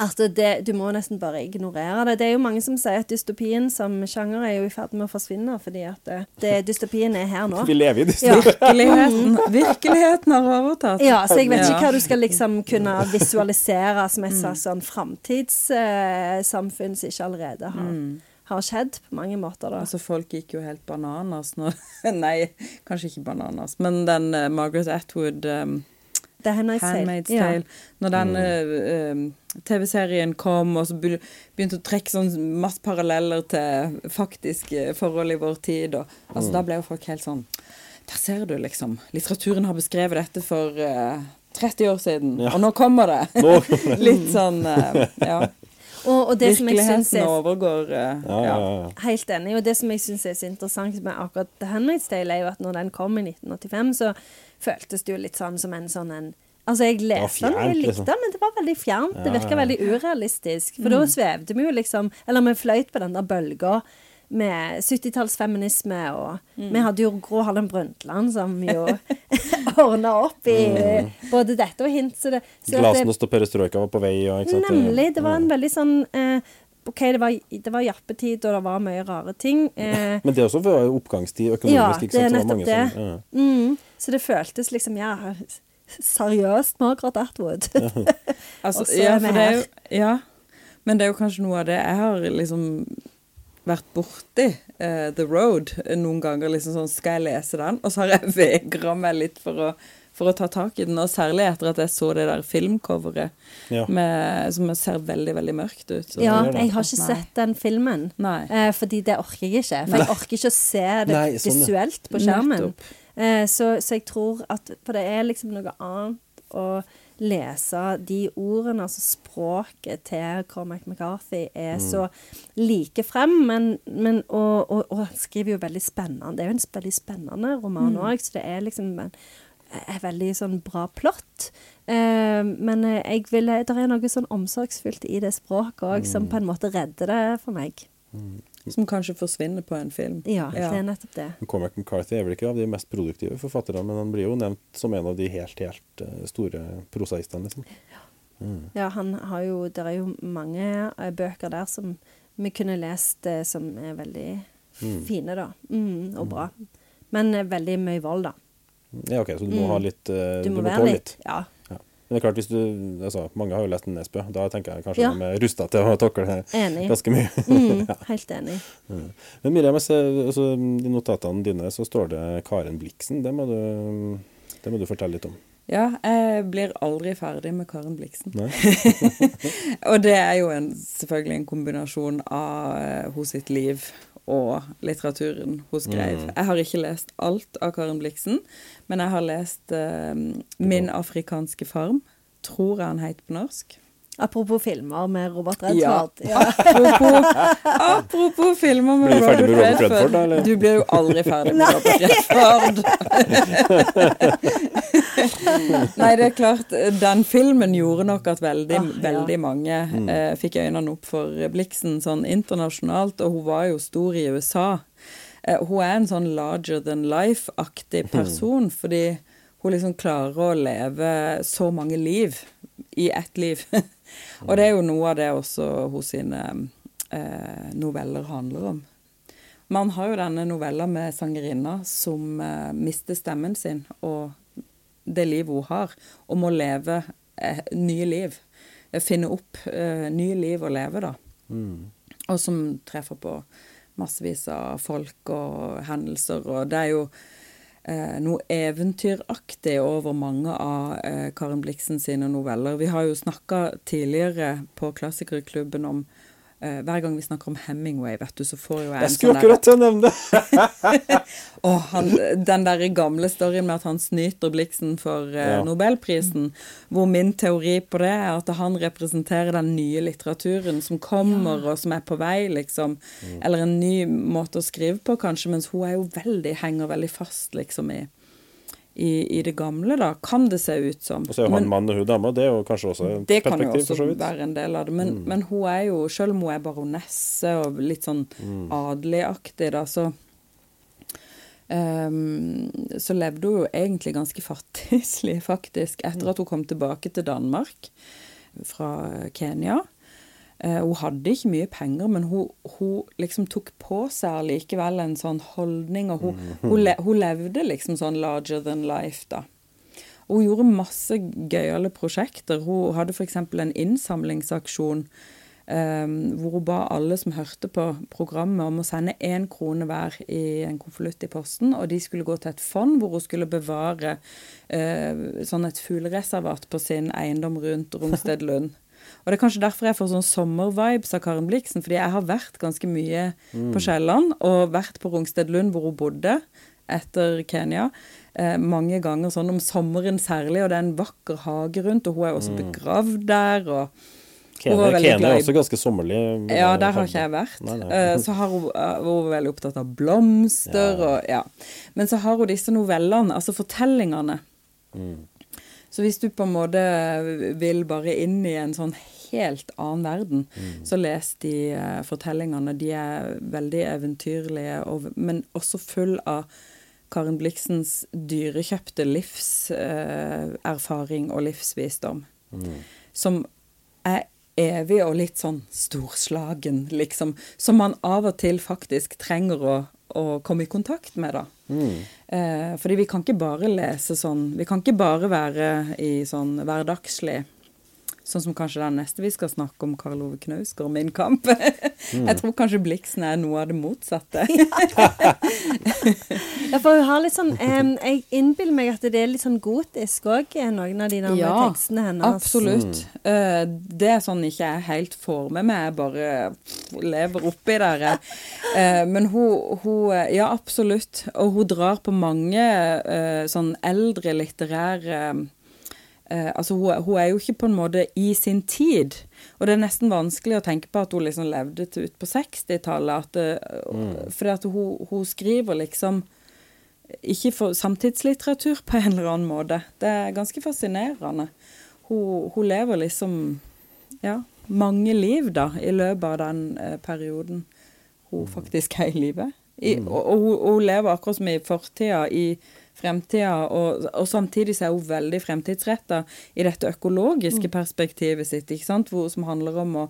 At det, du må nesten bare ignorere det. Det er jo mange som sier at dystopien som sjanger er jo i ferd med å forsvinne, fordi at det, det, dystopien er her nå. Vi lever i Ja. Virkeligheten, virkeligheten har overtatt. Ja, så jeg vet ikke hva du skal liksom kunne visualisere som et slags sånn framtidssamfunn som ikke allerede har, har skjedd på mange måter, da. Altså, folk gikk jo helt bananas når Nei, kanskje ikke bananas, men den uh, Margaret Atwood um, Det er Handmaid's Tale. Handmaid's Ja. Tale. Når den mm. uh, TV-serien kom, og så begynte å trekke sånn masse paralleller til faktiske forhold i vår tid, og altså, da ble jo folk helt sånn Der ser du, liksom. Litteraturen har beskrevet dette for uh, 30 år siden, Ja. og nå kommer det. Nå Litt sånn uh, Ja. Og, og det som jeg synes Virkeligheten er overgår uh, Ja, ja, ja. Helt enig. Og det som jeg syns er så interessant med akkurat The Handmaid's Tale, er jo at når den kom i 1985, så føltes det jo litt sånn som en sånn en Altså, jeg leste den, og jeg likte liksom. den, men det var veldig fjernt. Det virka veldig urealistisk. For da svevde vi jo liksom Eller vi fløyt på den der bølga med 70-tallsfeminisme, og vi hadde jo Gro Harlem Brundtland som jo ordna opp i både dette og hint. Så det, så det- Glasnost og perestrojka var på vei. Og, ikke sant? Nemlig. Det var en veldig sånn eh, OK, det var, det var jappetid, og det var mye rare ting. Eh, Men det også var oppgangstid ja, økonomisk. ikke det er? Så nettopp det. som- ja. Mm, så det føltes liksom Ja, seriøst, Margaret Atwood. Altså, Og så ja, er vi for det er jo, ja, men det er jo kanskje noe av det jeg har liksom vært borti uh, The Road eh, noen ganger. liksom sånn, Skal jeg lese den? Og så har jeg vegra meg litt for å, for å ta tak i den. Og særlig etter at jeg så det der filmcoveret Ja. med, som ser veldig, veldig mørkt ut. Så- ja, jeg har ikke Nei. sett den filmen. Nei. Eh, fordi det orker jeg ikke. For jeg orker ikke å se det Nei, sånn, visuelt på skjermen. Eh, så, så jeg tror at For det er liksom noe annet å lese de ordene, altså språket til Cormac McCarthy, er så like frem, men, men og, og, og han skriver jo veldig spennende. Det er jo en veldig spennende roman òg, så det er liksom er veldig sånn bra plott. Eh, men eh, jeg vil, det er noe sånn omsorgsfullt i det språket òg, som på en måte redder det for meg. Som kanskje forsvinner på en film. Ja, det er nettopp det. Cormac McCarthy er vel ikke av de mest produktive forfatterne, men han blir jo nevnt som en av de helt, helt eh, store prosaistene. Liksom. Ja, han har jo Det er jo mange eh, bøker der som vi kunne lest eh, som er veldig fine, da. Mm, og bra. Men eh, veldig mye vold, da. Ja, ok, Så du må ha litt eh, Mm. Du må må være litt Ja. Ja. Men det er klart, hvis du, altså, Mange har jo lest Nesbø. Da tenker jeg kanskje Ja. de er rusta til å takle det Enig. ganske mye. Mm, helt enig. Men Miriam, jeg ser, altså, i notatene dine så står det Karen Bliksen. Det må du, det må du fortelle litt om. Ja, jeg blir aldri ferdig med Karen Bliksen. Og det er jo en, selvfølgelig en kombinasjon av uh, hos sitt liv og litteraturen hun skrev. Jeg har ikke lest alt av Karen Bliksen, men jeg har lest uh, 'Min afrikanske farm', tror jeg han het på norsk. Apropos filmer med Robert Redford. Ja. Apropos, apropos filmer med Blir du ferdig Robert med Robert Redford. Redford, da, eller? Du blir jo aldri ferdig med Robert Redford. Nei, det er klart, den filmen gjorde nok at veldig, Ah, ja. veldig mange eh, fikk øynene opp for Blixen sånn internasjonalt, og hun var jo stor i USA. Eh, hun er en sånn larger than life-aktig person, fordi hun liksom klarer å leve så mange liv i ett liv. og det er jo noe av det også hos sine eh, noveller handler om. Man har jo denne novella med sangerinna som eh, mister stemmen sin og det livet hun har, og må leve eh, nye liv. Finne opp eh, nye liv å leve, da. Og som treffer på massevis av folk og hendelser, og det er jo eh, noe eventyraktig over mange av eh, Karen Bliksen sine noveller. Vi har jo snakka tidligere på Klassikerklubben om Hver gang vi snakker om Hemingway, vet du, så får jo jeg Jeg en sånn sånn der- akkurat til å nevne det! og han, den der gamle storyen med at han snyter Blixen for eh, Ja. Nobelprisen, hvor min teori på det er at han representerer den nye litteraturen som kommer, og som er på vei, liksom. Mm. Eller en ny måte å skrive på, kanskje, mens hun er jo veldig, henger veldig fast, liksom, i, i, i det gamle, da. Kan det se ut som. Og så er jo han Men- mann og hun dame, det er jo kanskje også et det kan jo også. Mm. være en del av det. Men, men hun er jo, selv om hun er baronesse og litt sånn Mm. adeligaktig, da, så um, så levde hun jo egentlig ganske fattigslig, faktisk, etter at hun kom tilbake til Danmark fra Kenya. Eh, hun hadde ikke mye penger, men hun, hun liksom tok på seg allikevel en sånn holdning, og hun, hun, le, hun levde liksom sånn larger than life, da. Og hun gjorde masse gøyale prosjekter. Hun hadde f.eks. en innsamlingsaksjon eh, hvor hun ba alle som hørte på programmet om å sende én krone hver i en konvolutt i posten, og de skulle gå til et fond hvor hun skulle bevare eh, sånn et fuglereservat på sin eiendom rundt Rungsted Lund. Og det er kanskje derfor jeg får sånn sommervibes av Karen Bliksen, fordi jeg har vært ganske mye på Kielland, og vært på Rungsted Lund hvor hun bodde etter Kenya. Eh, mange ganger sånn om sommeren særlig, og det er en vakker hage rundt, og hun er også begravd der. og Kenya, er, Kenya er også ganske sommerlig. ja, der har ikke jeg vært. Nei, nei. Eh, Så har hun, eh, hun veldig opptatt av blomster Ja. og ja. Men så har hun disse novellene, altså fortellingene. Mm. Så hvis du på en måte vil bare inn i en sånn helt annen verden, Mm. så les de eh, fortellingene. De er veldig eventyrlige, og, men også full av Karen Bliksens dyrekjøpte livserfaring og livsvisdom. Som er evig og litt sånn storslagen, liksom. Som man av og til faktisk trenger å, å komme i kontakt med, da. Eh, fordi vi kan ikke bare lese sånn Vi kan ikke bare være i sånn hverdagslig Sånn som kanskje den neste vi skal snakke om, Karl Ove Knausgård, Min kamp. Jeg tror kanskje Bliksen er noe av det motsatte. Ja, for hun har litt sånn um, Jeg innbiller meg at det er litt sånn gotisk òg, noen av de der Ja, tekstene hennes. Absolutt. Eh, det er sånn ikke jeg helt får med meg, jeg bare lever oppi der. jeg. Eh, men hun, hun eh, Ja, absolutt. Og hun drar på mange uh, sånn eldre litterære eh, altså hun, hun er jo ikke på en måte i sin tid. Og det er nesten vanskelig å tenke på at hun liksom levde til ut på 60-tallet. At det- Fordi at hun, hun skriver liksom ikke for samtidslitteratur på en eller annen måte. Det er ganske fascinerende. Hun, hun lever liksom ja, mange liv da, i løpet av den eh, perioden hun faktisk er i livet. I, og, og hun lever akkurat som i fortida, i fremtida, og, og samtidig så er hun veldig fremtidsretta i dette økologiske perspektivet sitt, ikke sant? Hvor, som handler om å,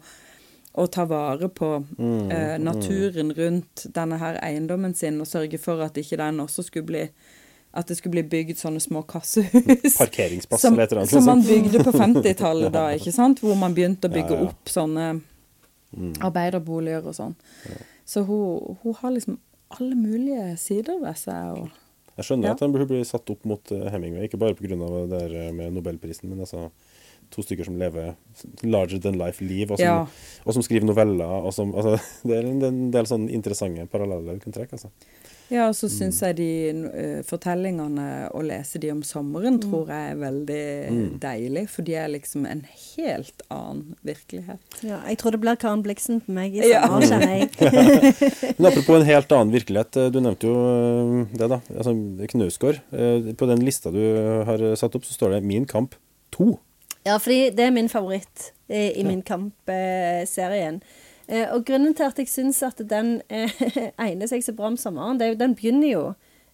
å ta vare på eh, naturen rundt denne her eiendommen sin, og sørge for at ikke den også skulle bli at det skulle bli bygd sånne små kassehus. Parkeringsplass som, eller et eller annet. som man bygde på 50-tallet da, ikke sant? Hvor man begynte å bygge Ja, ja. opp sånne arbeiderboliger og sånn. Så hun, hun har liksom alle mulige sider ved seg. Og, Jeg skjønner Ja. at han burde bli satt opp mot eh, Hemingway, ikke bare pga. det der eh, med nobelprisen, men altså to stykker som lever larger than life-liv, og, som- Ja. og som skriver noveller. Som, altså, det er en, det er en del sånn interessante paralleller du kan trekke. Altså. Ja, og så syns jeg de uh, fortellingene, å lese de om sommeren, tror jeg er veldig deilig. For de er liksom en helt annen virkelighet. Ja, jeg tror det blir Karen Blixen på meg i Ja. sommer, kjenner jeg. Men apropos en helt annen virkelighet. eh, Du nevnte jo eh, det, da. Altså, Knausgård. På den lista du har satt opp, så står det 'Min kamp 2'. Ja, fordi det er min favoritt i, i Min kamp-serien. Eh, og grunnen til at jeg syns at den eh, egner seg så bra om sommeren, det er jo den begynner jo,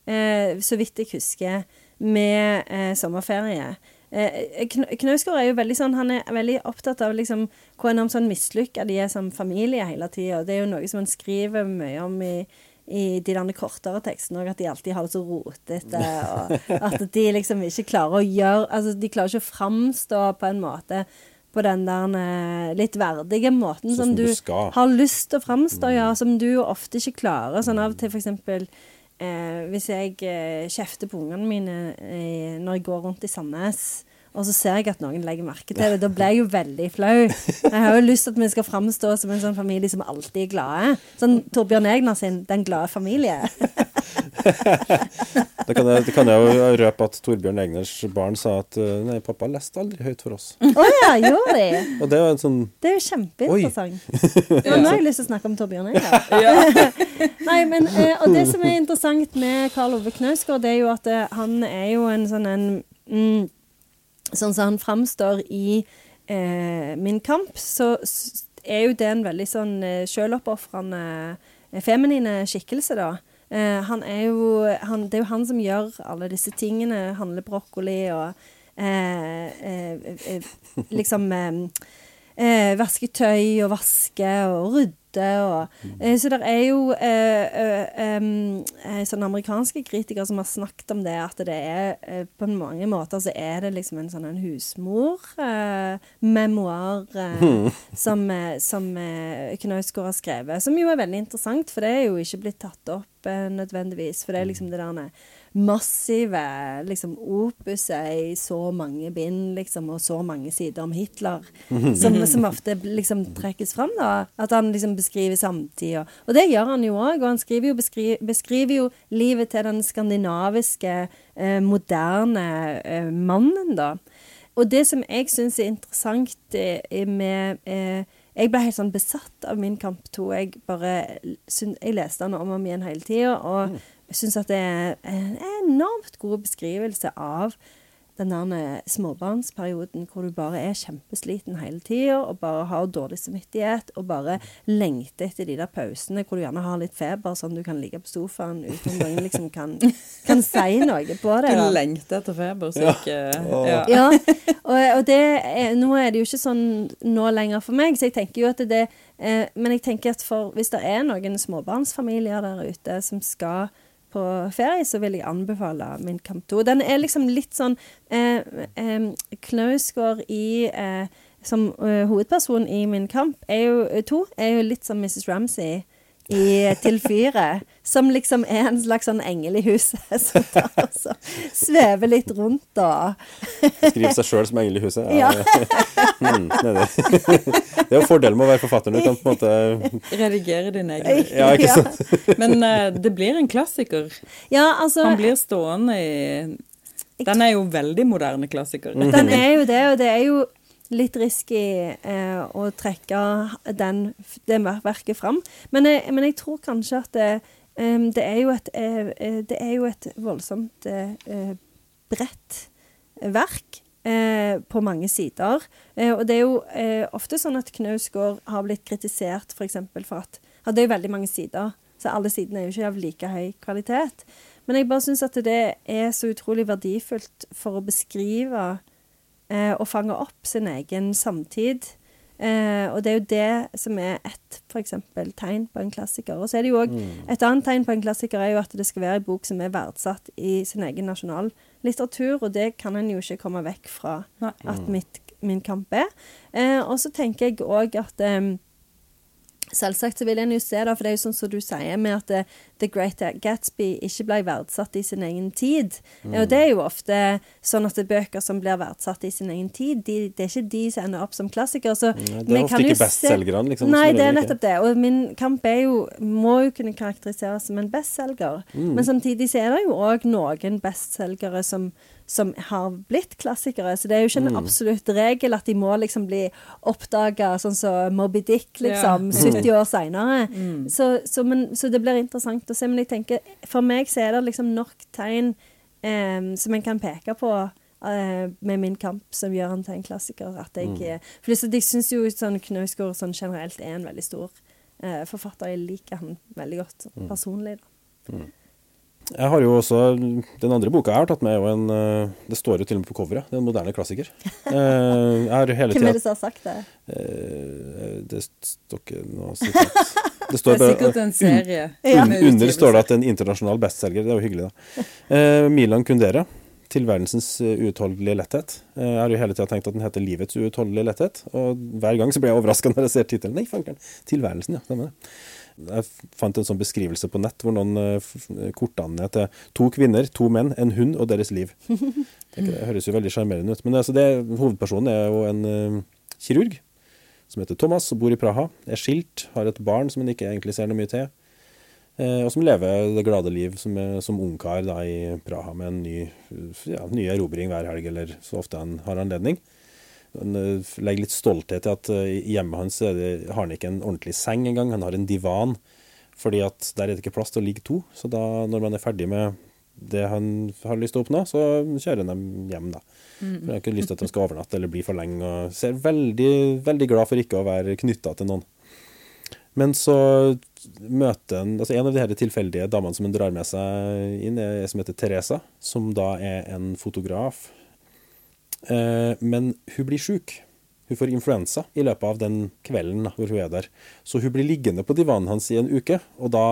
eh, så vidt jeg husker, med eh, sommerferie. Eh, Knausgård er jo veldig sånn Han er veldig opptatt av liksom hvor enormt sånn mislykka de er som familie hele tida. Det er jo noe som han skriver mye om i i de der kortere tekstene òg, at de alltid har det så rotete. Og at de liksom ikke klarer å gjøre Altså, de klarer ikke å framstå på en måte på den der eh, litt verdige måten som som du du har lyst til å framstå, ja. Som du ofte ikke klarer. Sånn av til, for eksempel eh, hvis jeg eh, kjefter på ungene mine eh, når jeg går rundt i Sandnes. Og så ser jeg at noen legger merke til det. Da blir jeg jo veldig flau. Jeg har jo lyst til at vi skal framstå som en sånn familie som alltid er glade. Sånn Torbjørn Egner sin 'Den glade familie'. Da kan jeg, det kan jeg jo røpe at Torbjørn Egners barn sa at eh, nei, pappa leste aldri høyt for oss. Å ja, gjorde de? Og det var en sånn Det er jo kjempeinteressant. Ja, nå har jeg lyst til å snakke om Torbjørn Egner. Nei, men, eh, og det som er interessant med Karl Ove Knausgård, det er jo at eh, han er jo en sånn en mm, Sånn som han framstår i eh, Min kamp, så er jo det en veldig sånn eh, sjøloppofrende eh, feminine skikkelse, da. Eh, han er jo han, Det er jo han som gjør alle disse tingene. Handler brokkoli og eh, eh, liksom eh, eh, vaske tøy og vaske og rydde og eh, Så det er jo eh, eh, eh, sånne amerikanske kritikere som har snakket om det, at det er på mange måter så er det liksom en sånn en husmor-memoar eh, som, som Knausgård har skrevet, som jo er veldig interessant, for det er jo ikke blitt tatt opp nødvendigvis. For det er liksom det der massive liksom opuset i så mange bind, liksom, og så mange sider om Hitler, som, som ofte liksom trekkes fram, da. At han liksom beskriver samtida. Og det gjør han jo òg, og han skriver jo, beskri, beskriver jo livet til den skandinaviske, eh, moderne eh, mannen, da. Og det som jeg syns er interessant eh, med eh, Jeg ble helt sånn besatt av Min kamp 2. Jeg bare Jeg leste den om og om igjen hele tida, og jeg syns at det er en enormt god beskrivelse av den der småbarnsperioden hvor du bare er kjempesliten hele tida og bare har dårlig samvittighet og bare lengter etter de der pausene hvor du gjerne har litt feber, sånn du kan ligge på sofaen uten at noen liksom kan, kan si noe på det. Du lengter etter feber, så ikke ja. Ja, og, og det er, nå er det jo ikke sånn nå lenger for meg, så jeg tenker jo at det eh, Men jeg tenker at for, hvis det er noen småbarnsfamilier der ute som skal på ferie, så vil jeg anbefale Min kamp 2. Den er liksom litt sånn eh, eh, Knausgård i eh, Som eh, hovedperson i Min kamp er jo, to er jo litt som Mrs. Ramsay i Til fyret, som liksom er en slags sånn engel i huset som tar og så svever litt rundt og Skriver seg sjøl som engel i huset. Ja. Det, er det. det er jo fordelen med å være forfatter. Du kan på en måte Redigere din egen. Ja, ikke sant? Men uh, det blir en klassiker. Ja, altså Han blir stående i Den er jo veldig moderne klassiker. Den er jo det, og det er jo litt risky eh, å trekke den, det verket fram. Men jeg, men jeg tror kanskje at det, em, det, er, jo et, eh, eh, det er jo et voldsomt eh, eh, bredt verk. Eh, på mange sider. Eh, og det er jo eh, ofte sånn at Knausgård har blitt kritisert f.eks. For, for at ja, Det er jo veldig mange sider, så alle sidene er jo ikke av like høy kvalitet. Men jeg bare syns at det er så utrolig verdifullt for å beskrive eh, og fanger opp sin egen samtid. Eh, og det er jo det som er et for eksempel, tegn på en klassiker. Og så er det jo også, Et annet tegn på en klassiker er jo at det skal være en bok som er verdsatt i sin egen nasjonallitteratur, og det kan en jo ikke komme vekk fra Nei. at mitt, min kamp er. Eh, og så tenker jeg òg at eh, Selvsagt så vil en jo se da, for det er jo sånn som du sier med at det, The Great Gatsby ikke ble verdsatt i sin egen tid. Og det er jo ofte sånn at det er bøker som blir verdsatt i sin egen tid, de, det er ikke de som ender opp som klassikere. Så Nei, det er ofte ikke bestselgerne, liksom, Nei, det er nettopp det. Og min kamp er jo, må jo kunne karakteriseres som en bestselger. Mm. Men samtidig så er det jo òg noen bestselgere som, som har blitt klassikere. Så det er jo ikke en Mm. absolutt regel at de må liksom bli oppdaga sånn som Moby Dick, liksom, Ja. 70 år seinere. Så, så, så det blir interessant å se. Men jeg tenker, for meg så er det liksom nok tegn eh, som en kan peke på eh, med min kamp som gjør han til en klassiker. At jeg, Mm. eh, for jeg syns jo sånn Knausgård sånn generelt er en veldig stor eh, forfatter. Jeg liker han veldig godt Mm. personlig. Da. Jeg har jo også Den andre boka jeg har tatt med, er jo en eh, Det står jo til og med på coveret. Det er en moderne klassiker. Eh, Jeg har hele Hvem er det som har sagt det? Eh, Det står ikke noe sitat. Det Det er sikkert en serie. Ja. un, med Under står det at det er en internasjonal bestselger. Det er jo hyggelig, da. Eh, Milan Kundera. 'Tilværelsens uutholdelige letthet'. Eh, Jeg har jo hele tida tenkt at den heter 'Livets uutholdelige letthet'. Og hver gang så blir jeg overraska når jeg ser tittelen. Nei, fankeren. 'Tilværelsen', ja. Stemmer det. Jeg fant en sånn beskrivelse på nett hvor noen eh, korta ned til to kvinner, to menn, en hund og deres liv. Det, høres jo veldig sjarmerende ut. Men altså det, hovedpersonen er jo en eh, kirurg som heter Thomas, og bor i Praha. Er skilt, har et barn som han ikke egentlig ser noe mye til. Eh, og som lever det glade liv som, som ungkar i Praha med en ny, ja, ny erobring hver helg, eller så ofte han har anledning. Eh, legger litt stolthet i at eh, hjemmet hans det, har han ikke en ordentlig seng engang. Han har en divan, fordi at der er det ikke plass til å ligge to. Så da, når man er ferdig med det han har lyst til å oppnå, så kjører han dem hjem, da. For Han har ikke lyst til at de skal overnatte eller bli for lenge. Og ser veldig, veldig glad for ikke å være knytta til noen. Men så møter han altså En av de her tilfeldige damene som han drar med seg inn, er som heter Teresa, som da er en fotograf. Eh, men hun blir sjuk. Hun får influensa i løpet av den kvelden hvor hun er der. Så hun blir liggende på divanen hans i en uke, og da,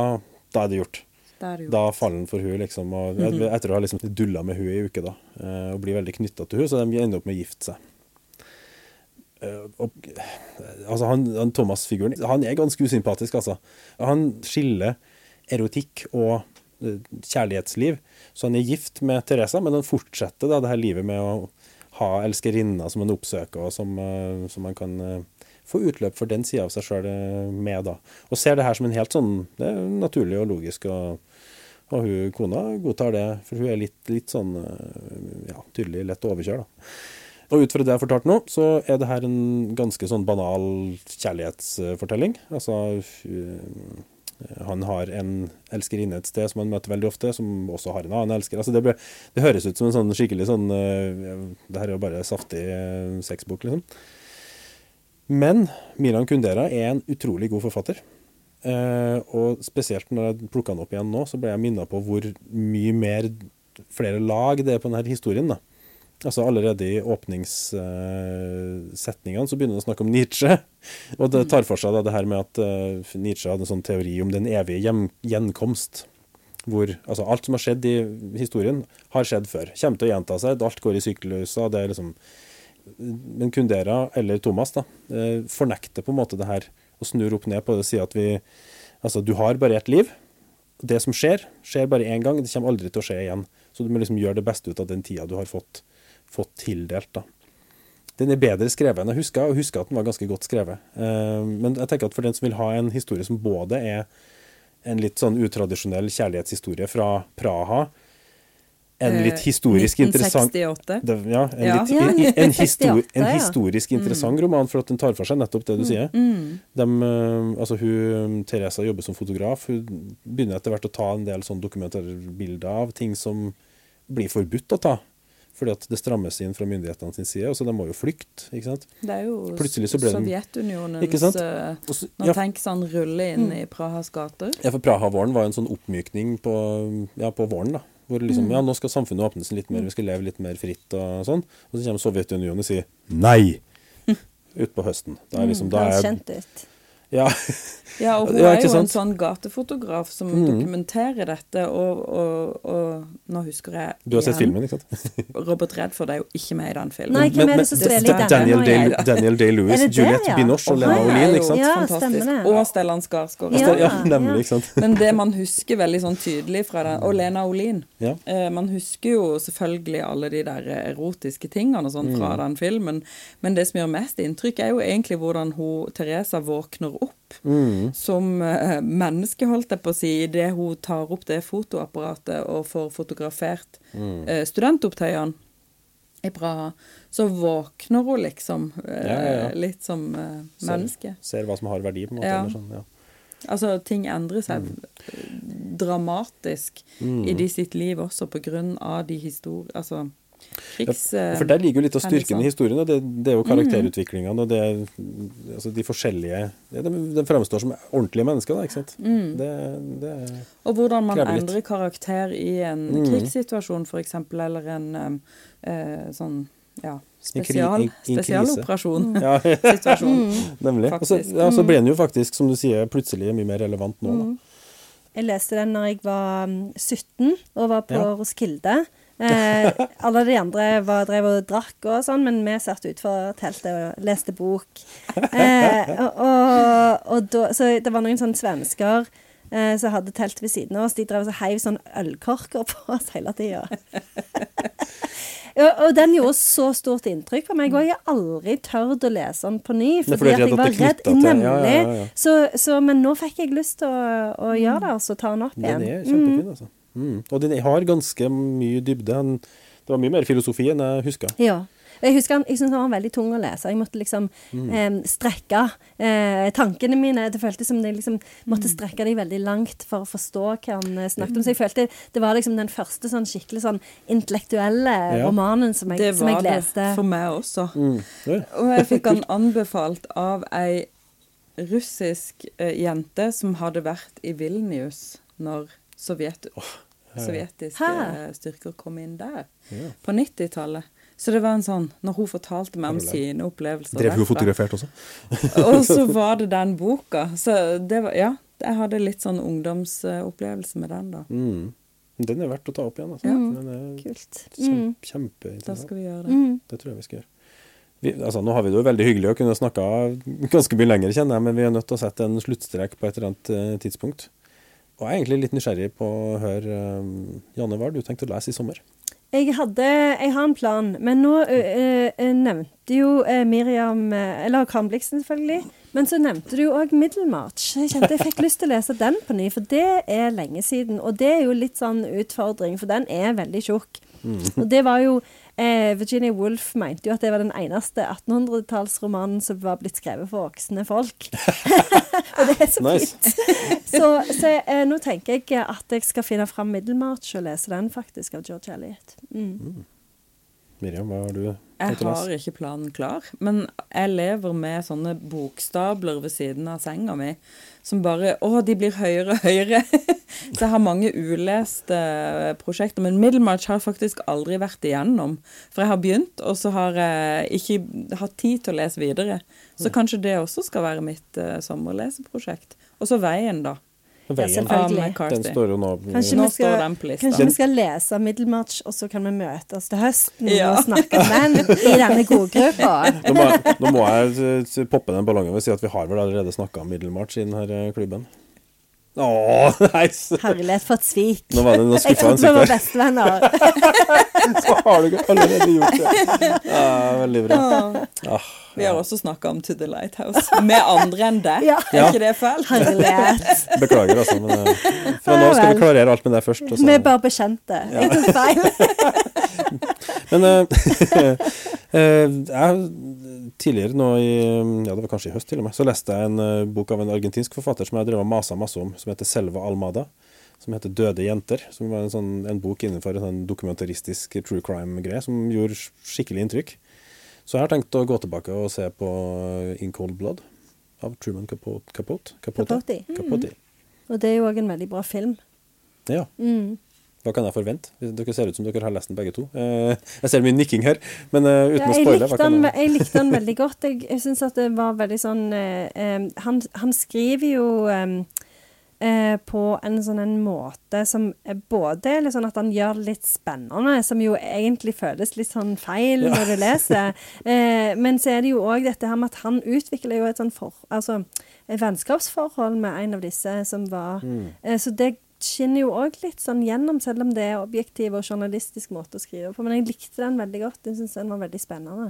da er det gjort. Da er faller han for hun liksom, og etter å ha liksom dulla med hun i en uke da, eh, og blir veldig knytta til hun, så de ender opp med å gifte seg. Eh, Og, altså han, han Thomas-figuren han er ganske usympatisk, altså. Han skiller erotikk og kjærlighetsliv. Så han er gift med Teresa, men han fortsetter da det her livet med å ha elskerinner som en oppsøker, og som, eh, som man kan eh, få utløp for den sida av seg sjøl med. da. Og ser det her som en helt sånn Det er naturlig og logisk. og og hun, kona godtar det, for hun er litt, litt sånn eh, ja, tydelig lett å overkjøre. da. Og ut fra det jeg har fortalt nå, så er det her en ganske sånn banal kjærlighetsfortelling. Altså han har en elskerinne et sted som han møter veldig ofte, som også har en annen elsker. Altså det, ble, det høres ut som en sånn skikkelig sånn eh, Det her er jo bare saftig eh, sexbok, liksom. Men Milan Kundera er en utrolig god forfatter. Eh, og spesielt når jeg plukka den opp igjen nå, så ble jeg minna på hvor mye mer flere lag det er på denne historien. da. Altså Allerede i åpningssetningene så begynner han å snakke om Nietzsche. Og det tar for seg da det her med at eh, Nietzsche hadde en sånn teori om den evige gjenkomst. Hvor altså alt som har skjedd i historien, har skjedd før. Kommer til å gjenta seg. Alt går i sykluser. Det er liksom Men Kundera, eller Thomas, da, eh, fornekter på en måte det her og snur opp ned på det og sier at vi Altså, du har bare ett liv. Det som skjer, skjer bare én gang. Det kommer aldri til å skje igjen. Så du må liksom gjøre det beste ut av den tida du har fått, fått tildelt. da. Den er bedre skrevet enn jeg huska, og husker at den var ganske godt skrevet. Eh, men jeg tenker at for den som vil ha en historie som både er en litt sånn utradisjonell kjærlighetshistorie fra Praha, en litt historisk 1968. interessant ja, en, Ja. litt, i- en, histori, en historisk interessant roman, for at den tar for seg nettopp det du sier. De, eh, altså hun, Teresa jobber som fotograf. Hun begynner etter hvert å ta en del sånn dokumentarbilder av ting som blir forbudt å ta. Fordi at det strammes inn fra myndighetene sin side, så de må jo flykte. ikke sant? Det er jo Sovjetunionens Ikke sant? eh, Når ja, tanks han ruller inn i Prahas gater. ja, for Praha-våren var en sånn oppmykning på, ja, på våren. da. Hvor liksom, ja, nå skal samfunnet åpne seg litt mer, vi skal leve litt mer fritt og sånn. Og så kommer Sovjetunionen og sier nei! Utpå høsten. Da er liksom, da er, kjent ut. Ja. Ja, og hun Ja, er jo jo en sånn gatefotograf som Mm. dokumenterer dette, og, og, og nå husker jeg Du har sett filmen, ikke sant? Robert Redford er jo ikke med i den filmen. Nei, hvem er det som spiller i? Daniel Day-? Daniel Day-Lewis, Juliette ja? Binoche og Lena Olin, ikke sant? Ja, fantastisk. stemmer det. Og Stellan Skarsgård. Ja. Ja, nemlig, ikke sant? Men det man husker veldig sånn tydelig fra den Og Lena Olin. Ja. Eh, man husker jo selvfølgelig alle de der erotiske tingene og sånn fra den filmen, men det som gjør mest inntrykk, er jo egentlig hvordan hun, Teresa våkner opp Mm. som eh, menneske, holdt jeg på å si, idet hun tar opp det fotoapparatet og får fotografert Mm. eh, studentopptøyene i Praha. Så våkner hun liksom eh, Ja, ja, ja. litt som eh, Ser- menneske. Ser hva som har verdi, på en måte. Sånn, ja. Altså, ting endrer seg Mm. dramatisk i de sitt liv også, på grunn av de historier Altså krigs... Ja, For der ligger jo litt av styrken i historien. Og det, det er jo karakterutviklingene og det altså de forskjellige ja, de, de fremstår som ordentlige mennesker, da, ikke sant. Det, det er Og hvordan man endrer litt. karakter i en Mm. krigssituasjon, f.eks., eller en um, eh, sånn ja, spesial, spesialoperasjon. Ja, Situasjon. nemlig. Og så ja, så ble den jo faktisk, som du sier, plutselig mye mer relevant nå. Da. Jeg leste den når jeg var mm, 17 og var på Ja. Roskilde. Eh, alle de andre var, drev og drakk og sånn, men vi satt utenfor teltet og leste bok. Eh, og, og, og da, så det var noen sånne svensker eh, som hadde telt ved siden av oss. De drev og heiv sånn ølkorker på oss hele tida. Og den gjorde så stort inntrykk på meg, og jeg har aldri tørt å lese den på ny. Fordi at jeg var redd. Nemlig. ja, ja, ja. Så, så, men nå fikk jeg lyst til å, å gjøre det, altså ta den opp igjen. Den er kjempefin, altså. Mm. Og den har ganske mye dybde. Det var mye mer filosofi enn jeg husker. Ja. Jeg husker han, jeg syntes han var veldig tung å lese. Jeg måtte liksom Mm. eh, strekke eh, tankene mine. Det føltes som jeg liksom Mm. måtte strekke dem veldig langt for å forstå hva han eh, snakket om. Så jeg følte det var liksom den første sånn skikkelig sånn intellektuelle Ja. romanen som jeg, Det som jeg var det for meg også. Mm. Ja. Og jeg fikk han anbefalt av ei russisk eh, jente som hadde vært i Vilnius når sovjet, sovjetiske Hæ? styrker kom inn der Ja. på 90-tallet. Så det var en sånn Når hun fortalte meg om sine opplevelser Drev hun og fotograferte også? og så var det den boka. Så det var Ja, jeg hadde litt sånn ungdomsopplevelse med den, da. Mm. Den er verdt å ta opp igjen. Altså. Ja. Den er Kult. Kjempe, Mm. Da skal vi gjøre det. Mm. Det tror jeg vi skal gjøre. Vi, altså, nå har vi det jo veldig hyggelig å kunne snakke ganske mye lenger, kjenner jeg, men vi er nødt til å sette en sluttstrek på et eller annet eh, tidspunkt. Og jeg er egentlig litt nysgjerrig på å høre eh, Janne, hva har du tenkt å lese i sommer? Jeg hadde Jeg har en plan, men nå ø, ø, ø, nevnte jo Miriam Eller Krambliksen selvfølgelig. Men så nevnte du jo òg Middelmarch. Jeg kjente jeg fikk lyst til å lese den på ny, for det er lenge siden. Og det er jo litt sånn utfordring, for den er veldig tjukk. Og det var jo eh, Virginia Woolf mente jo at det var den eneste 1800-tallsromanen som var blitt skrevet for voksne folk. og det er så fint. Så, så eh, nå tenker jeg at jeg skal finne fram Middelmarch og lese den, faktisk, av George Eliot. Mm. Miriam, hva har du Jeg har ikke planen klar, men jeg lever med sånne bokstabler ved siden av senga mi som bare Å, de blir høyere og høyere. Så jeg har mange uleste prosjekter. Men Middlemarch har jeg faktisk aldri vært igjennom. For jeg har begynt, og så har jeg ikke hatt tid til å lese videre. Så kanskje det også skal være mitt uh, sommerleseprosjekt. Og så Veien, da. Veien, Ja, den står jo nå Kanskje Nå vi skal- står den på lista. Kanskje vi skal lese middelmatch, og så kan vi møtes til høsten Ja. og snakke om den i denne godgruppa. nå, må jeg, nå må jeg eh, poppe den ballongen og si at vi har vel allerede snakka om middelmatch i denne klubben. Å, nice! Herlighet for et svik. Nå var det noe Jeg trodde vi var bestevenner. Så har du allerede gjort det. Ja, veldig bra. Ah, Vi har også snakka om To the Lighthouse. Med andre enn deg. Ja. Er ikke det fælt? Herlighet. Beklager, altså. Men eh, fra nå skal vi klarere alt med deg først. og så- Vi er bare bekjente. Jeg tok feil. Men eh, eh, jeg, tidligere nå i Ja, det var kanskje i høst til og med, så leste jeg en eh, bok av en argentinsk forfatter som jeg drev og masa masse om, som heter Selva Almada. Som heter 'Døde jenter'. Som var en, sånn, en bok innenfor en sånn dokumentaristisk true crime-greie som gjorde skikkelig inntrykk. Så jeg har tenkt å gå tilbake og se på 'In Cold Blood' av Truman Capote. Capote? Capote? Capote. Capote. Og det er jo òg en veldig bra film. Ja. Mm. Hva kan jeg forvente? Dere ser ut som dere har lest den begge to. Eh, jeg ser mye nikking her, men uh, uten Ja, å spoile. Jeg, jeg likte den veldig godt. Jeg, jeg syns at det var veldig sånn eh, eh, han, han skriver jo eh, eh, på en sånn en måte som både er litt sånn at han gjør det litt spennende, som jo egentlig føles litt sånn feil når du leser. Eh, men så er det jo òg dette her med at han utvikler jo et sånn for, altså, vennskapsforhold med en av disse som var mm. Så det skinner jo òg litt sånn gjennom, selv om det er objektiv og journalistisk måte å skrive på. Men jeg likte den veldig godt. Jeg syns den var veldig spennende.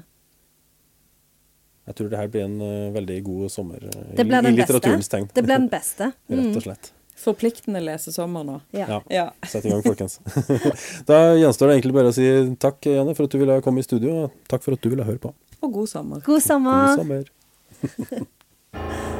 Jeg tror det her blir en uh, veldig god sommer uh, i, i litteraturens tegn. Det blir den beste. Rett Mm. og slett. Forpliktende lesesommer nå. Ja. Ja. Ja. Sett i gang, folkens. da gjenstår det egentlig bare å si takk, Janne, for at du ville komme i studio, og takk for at du ville høre på. Og god sommer. God sommer. God sommer.